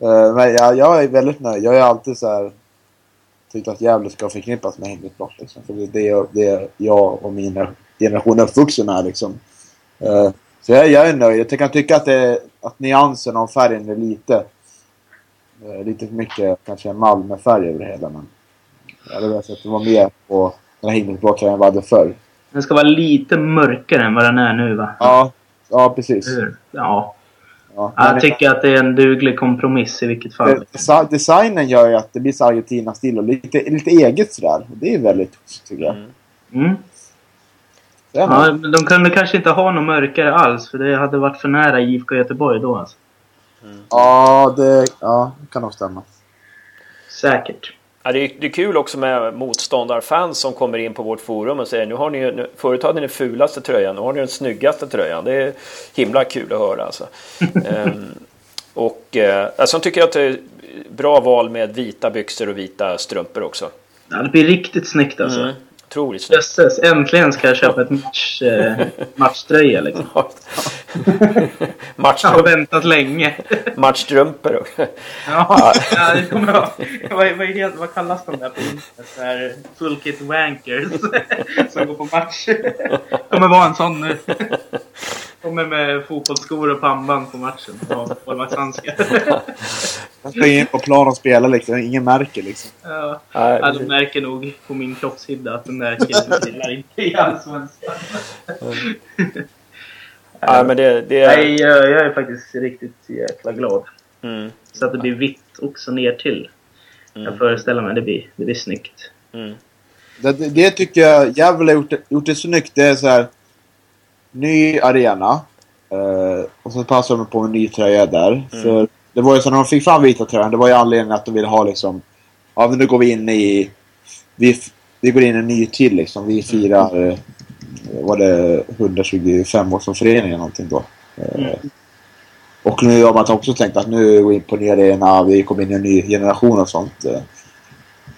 Eh, Men jag, jag är väldigt nöjd. Jag är alltid så här tyckt att Gävle ska förknippas med himmelsblått. blått. Liksom. För det är det, jag- det är jag och min generation är uppvuxen med. Liksom. Eh, Så jag, jag är nöjd. Jag kan tycka att, det, att nyansen av färgen är lite eh, lite för mycket kanske Malmöfärg över det hela. Men jag hade velat att det var mer på den här himmelsblå tröjan vad jag hade förr. Den ska vara lite mörkare än vad den är nu va? Ja, ja precis. Ja. Ja. Jag tycker att det är en duglig kompromiss i vilket fall. Desi- Designen gör ju att det blir så Argentina-stil och lite, lite eget sådär. Det är väldigt tycker jag. Mm. Mm. Ja, men de kunde kanske inte ha något mörkare alls för det hade varit för nära IFK Göteborg då alltså. Ja, det, ja, kan nog stämma. Säkert. Ja, det, är, det är kul också med motståndarfans som kommer in på vårt forum och säger nu har ni, ju- nu, förut hade ni den fulaste tröjan, nu har ni den snyggaste tröjan. Det är himla kul att höra alltså. Ehm, och eh, alltså, jag tycker att det är bra val med vita byxor och vita strumpor också. Ja, det blir riktigt snyggt alltså. Mm. Otroligt snyggt. Jösses, äntligen ska jag köpa ett match, eh, matchtröja liksom. Jag har väntat länge. Matchstrumpor. Ja, ja det kommer vara... Vad, vad, det- vad kallas de där på internet? Full kit wankers. Som går på match. kommer vara en sån nu. Kommer med fotbollsskor och pannband på matchen. Och målvaktshandskar. Jag ska in på plan och spela liksom. Ingen märker liksom. Ja, Nej, ja, de märker nog på min kroppshydda att den där killen spelar inte i Allsvenskan. Nej, men det, det är... Nej, jag, jag är faktiskt riktigt jäkla glad. Mm, Så att det blir vitt också ner till. Jag mm, föreställer mig det blir, det blir snyggt. mm. Det, det, det tycker jag Gävle har gjort, det- gjort det snyggt. Det är så här. Ny arena. Eh, och så passar de på en ny tröja där. För det var ju så när de fick fram vita tröjan. Det var ju anledningen att de ville ha liksom. Ja men nu går vi in i. Vi, vi går in i en ny tid liksom. Vi firar. Eh, var det 125 år som förening eller någonting då. Eh, Mm. Och nu har man också tänkt att nu går vi in på nya arena. Vi kommer in i en ny generation och sånt. eh.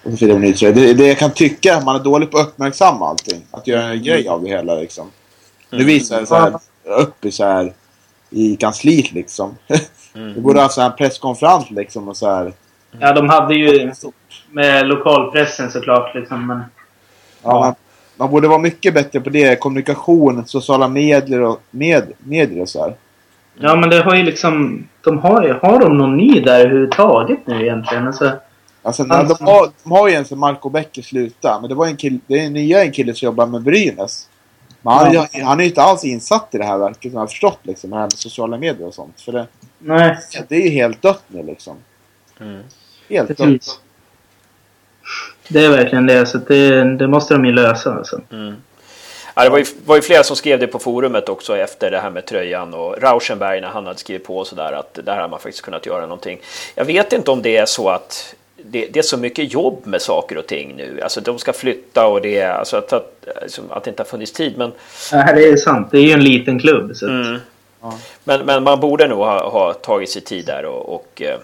Och så firar vi en ny tröja. Det, det jag kan tycka man är dålig på att uppmärksamma allting. Att göra en grej av det hela liksom. Nu visar det så här upp i så här i kansliet liksom. Vi borde ha så här en presskonferens liksom och så här. Ja, de hade ju med lokalpressen såklart liksom. Men Ja, man, man borde vara mycket bättre på det. Kommunikation, sociala medier och med, medier och så här. Ja, men det har ju liksom... De har, ju- har de någon ny där överhuvudtaget nu egentligen? Alltså, Alltså, Alltså- de, har, de har ju en som Marco Becker sluta. Men det var en kille, det är en nya en kille som jobbar med Brynäs. Men han, Ja. han är ju inte alls insatt i det här verket som jag har förstått liksom. Här med sociala medier och sånt. För det, nej, det är ju helt dött nu liksom. Mm. Helt dött. precis. Det är verkligen det. Så det, det måste de ju lösa alltså. Mm. Ja, det var ju, var ju flera som skrev det på forumet också efter det här med tröjan och Rauschenberg när han hade skrivit på sådär att där har man faktiskt kunnat göra någonting. Jag vet inte om det är så att det, det är så mycket jobb med saker och ting nu. Alltså de ska flytta och det är alltså att, att, alltså, att det inte har funnits tid. Men, Nej, det är sant. Det är ju en liten klubb. Så att, mm. Ja. men, men man borde nog ha, ha tagit sig tid där och, och eh,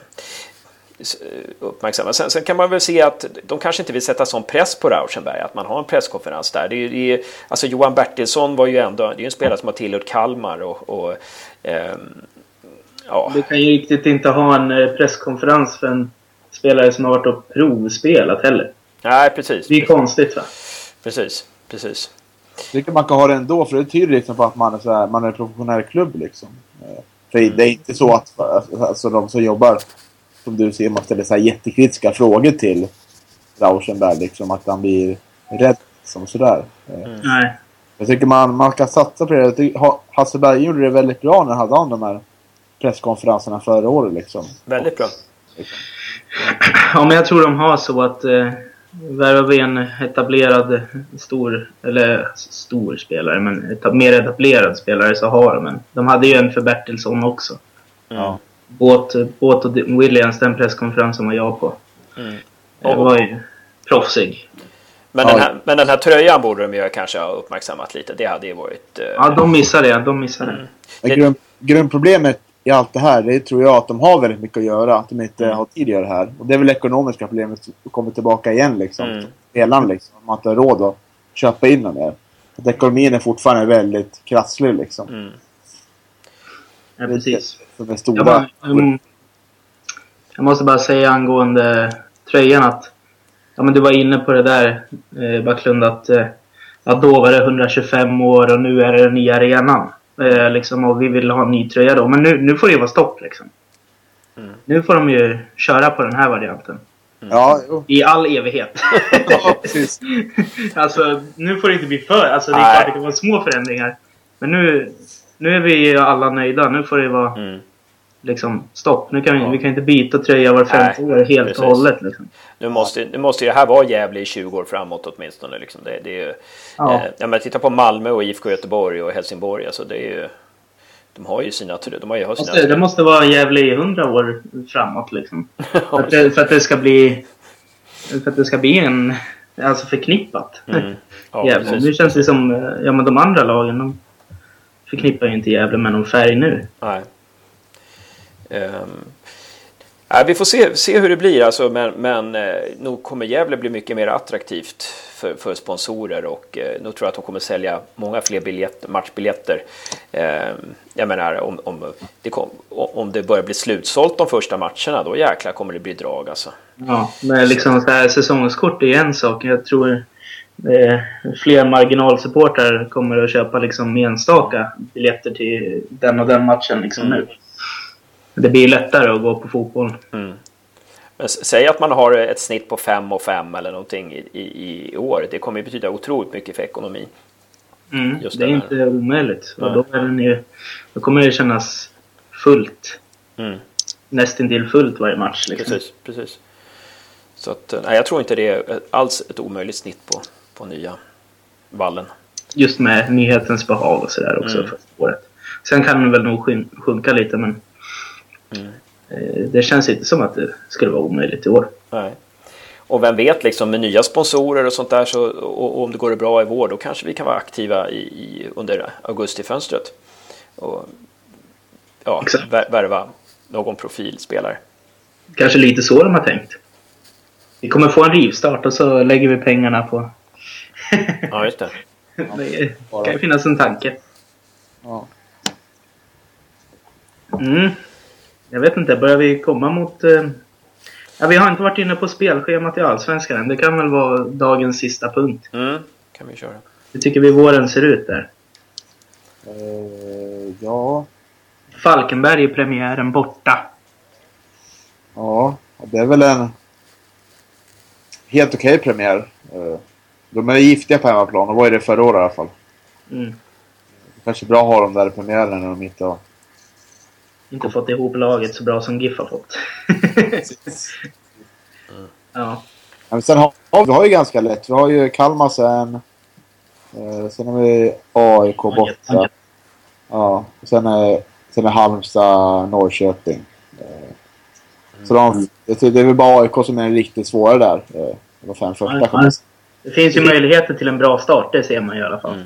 s- uppmärksamma. Sen, sen kan man väl se att de kanske inte vill sätta sån press på Rauschenberg att man har en presskonferens där. Det är, det är, alltså Johan Bertilsson var ju ändå det är ju en spelare som har tillhört Kalmar och, och ehm, ja. Du kan ju riktigt inte ha en eh, presskonferens för en spelare som har varit och provspelat heller. Nej, precis. Det är konstigt va? Precis, precis. Jag tycker man kan ha det ändå för det tyder liksom på att man är, så här, man är en professionell klubb liksom. Eh, För det är inte så att alltså, de som jobbar, som du ser, man ställer så här jättekritiska frågor till Rauschenberg liksom. Att han blir rädd liksom sådär. Eh, Nej. Jag tycker man, man kan satsa på det. Jag tycker gjorde det väldigt bra när han hade de här presskonferenserna förra året liksom. Väldigt bra. Ja, men jag tror de har så att eh, värvar vi en etablerad stor, eller stor spelare, men etab mer etablerad spelare så har de en. De hade ju en för Bertilsson också. Ja. Båt, Båt och Williams, den presskonferensen var jag på. Mm. Det var ju proffsig. Men, Ja. den här, men den här tröjan borde de ju kanske ha uppmärksammat lite. Det hade ju varit... eh, Ja, de missade det. De missade det. Men Det- grund, grundproblemet i allt det här, det tror jag att de har väldigt mycket att göra. Att de inte Mm. har tid att göra det här. Och det är väl ekonomiska problemet som kommer tillbaka igen liksom. Mm. Liksom. Man har inte råd att köpa in dem mer. Att ekonomin är fortfarande väldigt krasslig liksom. Mm. Ja, precis. För den Jag, stora... bara, mm, jag måste bara säga angående tröjan att ja, men du var inne på det där eh, Backlund att, eh, att då var det 125 år och nu är det den nya arenan. Eh, liksom, och vi vill ha en ny tröja då. Men nu, nu får det ju vara stopp liksom. Mm. Nu får de ju köra på den här varianten. Ja, jo. I all evighet. ja, precis. alltså nu får det inte bli för... Alltså det är Nej. klart det kan vara små förändringar. Men nu, nu är vi ju alla nöjda. Nu får det vara Mm. Liksom stopp. Nu kan vi, Ja. vi kan inte byta tröja var femte år helt precis. och hållet. Liksom. Nu, måste, nu måste det här vara Gävle i 20 år framåt åtminstone. Liksom. Det, det är ju, Ja. eh, men titta på Malmö och IFK Göteborg och Helsingborg. Alltså, det är ju, de har ju sina... De har ju sina Måste, det måste vara Gävle i hundra år framåt liksom. För att, det, för att det ska bli... För att det ska bli en... Alltså förknippat. Mm. Ja, Gävle. precis. Nu känns det som... eh, Ja men de andra lagen de förknippar ju inte Gävle med någon färg nu. Nej. Eh, vi får se, se hur det blir, alltså, men, men eh, nog kommer Gävle bli mycket mer attraktivt för, för sponsorer och eh, nog tror jag att de kommer sälja många fler biljett, matchbiljetter. Eh, jag menar, om, om, det kom, om det börjar bli slutsålt de första matcherna, då jäklar kommer det bli drag alltså. Ja, men liksom så här säsongskort är en sak. Jag tror eh, fler marginalsupportrar kommer att köpa liksom enstaka biljetter till den och den matchen liksom Mm. nu. Det blir lättare att gå på fotboll. Mm. Men säg att man har ett snitt på 5 och 5 eller någonting i, i, i år. Det kommer ju betyda otroligt mycket för ekonomin. Mm, det är inte omöjligt. Och då, ju, då kommer det kännas fullt. Mm. Nästintill fullt varje match. Liksom. Precis, precis. Så att, eh, nej, jag tror inte det är alls ett omöjligt snitt på, på nya vallen. Just med nyhetens behag och sådär också Mm. första året. Sen kan den väl nog sjunka lite men Mm. eh, det känns inte som att det skulle vara omöjligt i år. Nej. Och vem vet, liksom med nya sponsorer och sånt där, så, och, och om det går bra i vår, då kanske vi kan vara aktiva i, i, under augustifönstret. Och ja, värva någon profilspelare. Kanske lite så de har tänkt. Vi kommer få en rivstart och så lägger vi pengarna på... Ja, just det. det kan ju finnas en tanke. Ja. Mm. Jag vet inte, börjar vi komma mot... Eh... Ja, vi har inte varit inne på spelschemat i Allsvenskan än. Det kan väl vara dagens sista punkt. Mm, kan vi köra. Hur tycker vi våren ser ut där? Eh, ja. Falkenberg i premiären borta. Ja. Det är väl en helt okej premiär. Eh, de är giftiga på hemmaplan. De var ju det förra året i alla fall. Mm. Kanske bra att ha dem där i premiären när de inte har... Inte fått ihop laget så bra som GIF har fått. ja. Men sen har vi har ju ganska lätt. Vi har ju Kalmar sen. Eh, sen har vi AIK borta. Ja. Och sen är, sen är Halmstad, Norrköping. Eh, så de, tror det är väl bara AIK som är riktigt svåra där. Eh, de fem första Ja, kommer. Det finns ju möjligheter till en bra start, det ser man i alla fall. Mm.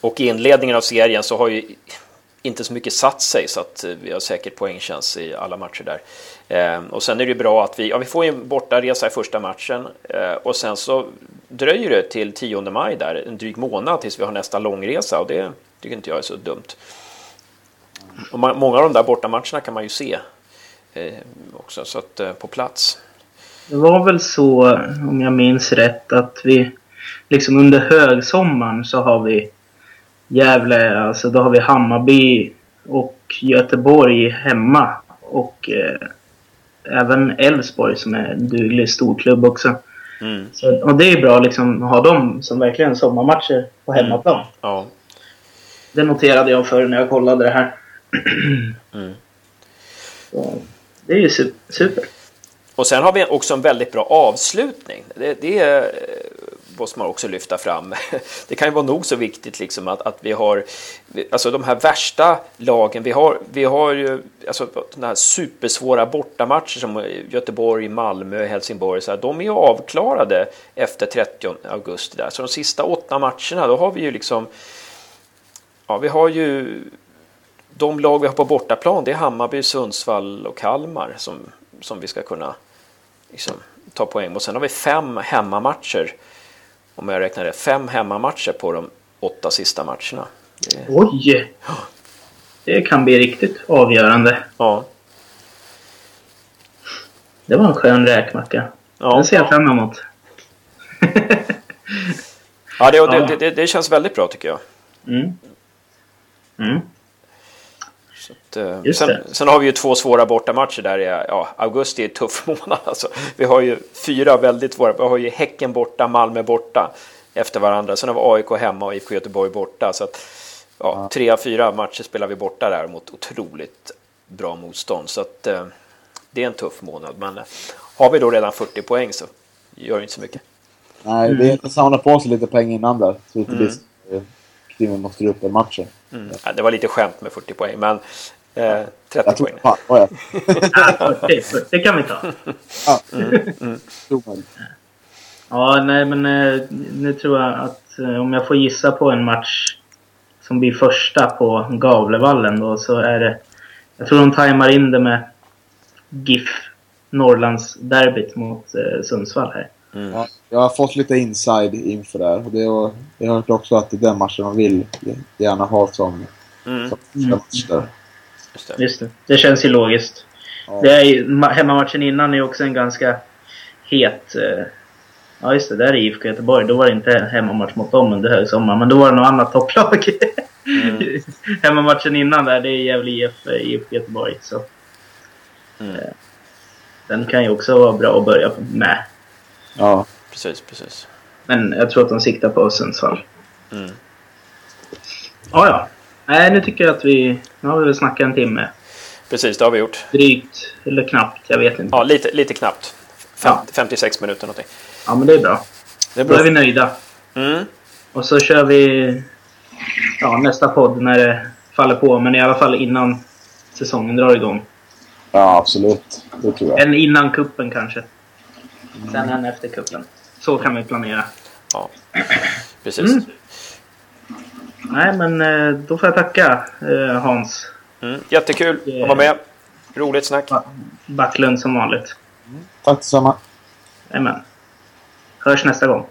Och i inledningen av serien så har ju inte så mycket satt sig så att eh, vi har säkert poängchans i alla matcher där. Eh, och sen är det ju bra att vi, ja, vi får ju en bortaresa i första matchen eh, och sen så dröjer det till 10 maj där, en dryg månad tills vi har nästa långresa och det tycker inte jag är så dumt. Och många av de där bortamatcherna kan man ju se eh, också så att, eh, på plats. Det var väl så, om jag minns rätt, att vi liksom under högsommaren så har vi Gävle, alltså då har vi Hammarby och Göteborg hemma. Och eh, även Elfsborg som är en duglig storklubb också. Mm. Så, och det är bra liksom att ha dem som verkligen sommarmatcher på hemmaplan. Ja. Det noterade jag för när jag kollade det här. Mm. Så, det är ju super. Och sen har vi också en väldigt bra avslutning. Det, det måste man också lyfta fram. Det kan ju vara nog så viktigt liksom att, att vi har alltså de här värsta lagen. Vi har, vi har ju alltså de här supersvåra bortamatcher som Göteborg, Malmö, Helsingborg. Så här, de är ju avklarade efter 30 augusti. Där. Så de sista åtta matcherna, då har vi ju liksom. Ja, vi har ju de lag vi har på bortaplan. Det är Hammarby, Sundsvall och Kalmar som, som vi ska kunna liksom, ta poäng. Och sen har vi fem hemmamatcher om jag räknar det, fem hemmamatcher på de åtta sista matcherna. Det... Oj! Det kan bli riktigt avgörande. Ja. Det var en skön räkmacka. Ja, Den ser jag fram emot. ja, det, det, det, det, känns väldigt bra tycker jag. Mm. Mm. Att, eh, sen, sen, har vi ju två svåra bortamatcher där. Ja, augusti är en tuff månad. Alltså. Vi har ju fyra väldigt svåra. Vi har ju Häcken borta, Malmö borta efter varandra. Sen har vi AIK hemma och IFK Göteborg borta. Så att, ja, Tre av fyra matcher spelar vi borta där mot otroligt bra motstånd. Så att, eh, det är en tuff månad. Men eh, har vi då redan 40 poäng så gör det inte så mycket. Nej, det är att samla på sig lite poäng innan där. Så inte mm. Måste upp en matchen. Mm. Ja, det var lite skämt med 40 poäng, men eh, 30 jag poäng. Fan, oh ja. 40, 40 kan vi ta. Ja. Mm. Mm. ja, nej men eh, nu tror jag att eh, om jag får gissa på en match som blir första på Gavlevallen då så är det... Jag tror de tajmar in det med GIF Norrlandsderbyt mot eh, Sundsvall här. Mm. Ja, jag har fått lite inside inför det här. Det var, jag har hört också att det är den matchen de vill gärna ha som, mm. som mm. match där. Just det. Just det. det känns ju logiskt. Ja. Det är ju, hemmamatchen innan är också en ganska het... Eh, ja just det, där är IFK Göteborg. Då var det inte hemmamatch mot dem under högsommaren. Men då var det något annat topplag. Mm. hemmamatchen innan där, det är Gävle IF, eh, IFK Göteborg. Så. Mm. Eh, den kan ju också vara bra att börja med. Ja, precis, precis. Men jag tror att de siktar på Sundsvall. Mm. Ja, ja. Nej, nu tycker jag att vi... Nu har vi väl snackat en timme. Precis, det har vi gjort. Drygt, eller knappt. Jag vet inte. Ja, lite, lite knappt. Fem, ja. 56 minuter någonting. Ja, men det är bra. Det är bra. Då är vi nöjda. Mm. Och så kör vi ja, nästa podd när det faller på. Men i alla fall innan säsongen drar igång. Ja, absolut. Det tror jag. En innan kuppen kanske. Sen en efter kuppen. Så kan vi planera. Ja, precis. Mm. Nej, men eh, då får jag tacka eh, Hans. Mm. Jättekul att vara med. Roligt snack. Backlund som vanligt. Mm. Tack detsamma. Jajamän. Hörs nästa gång.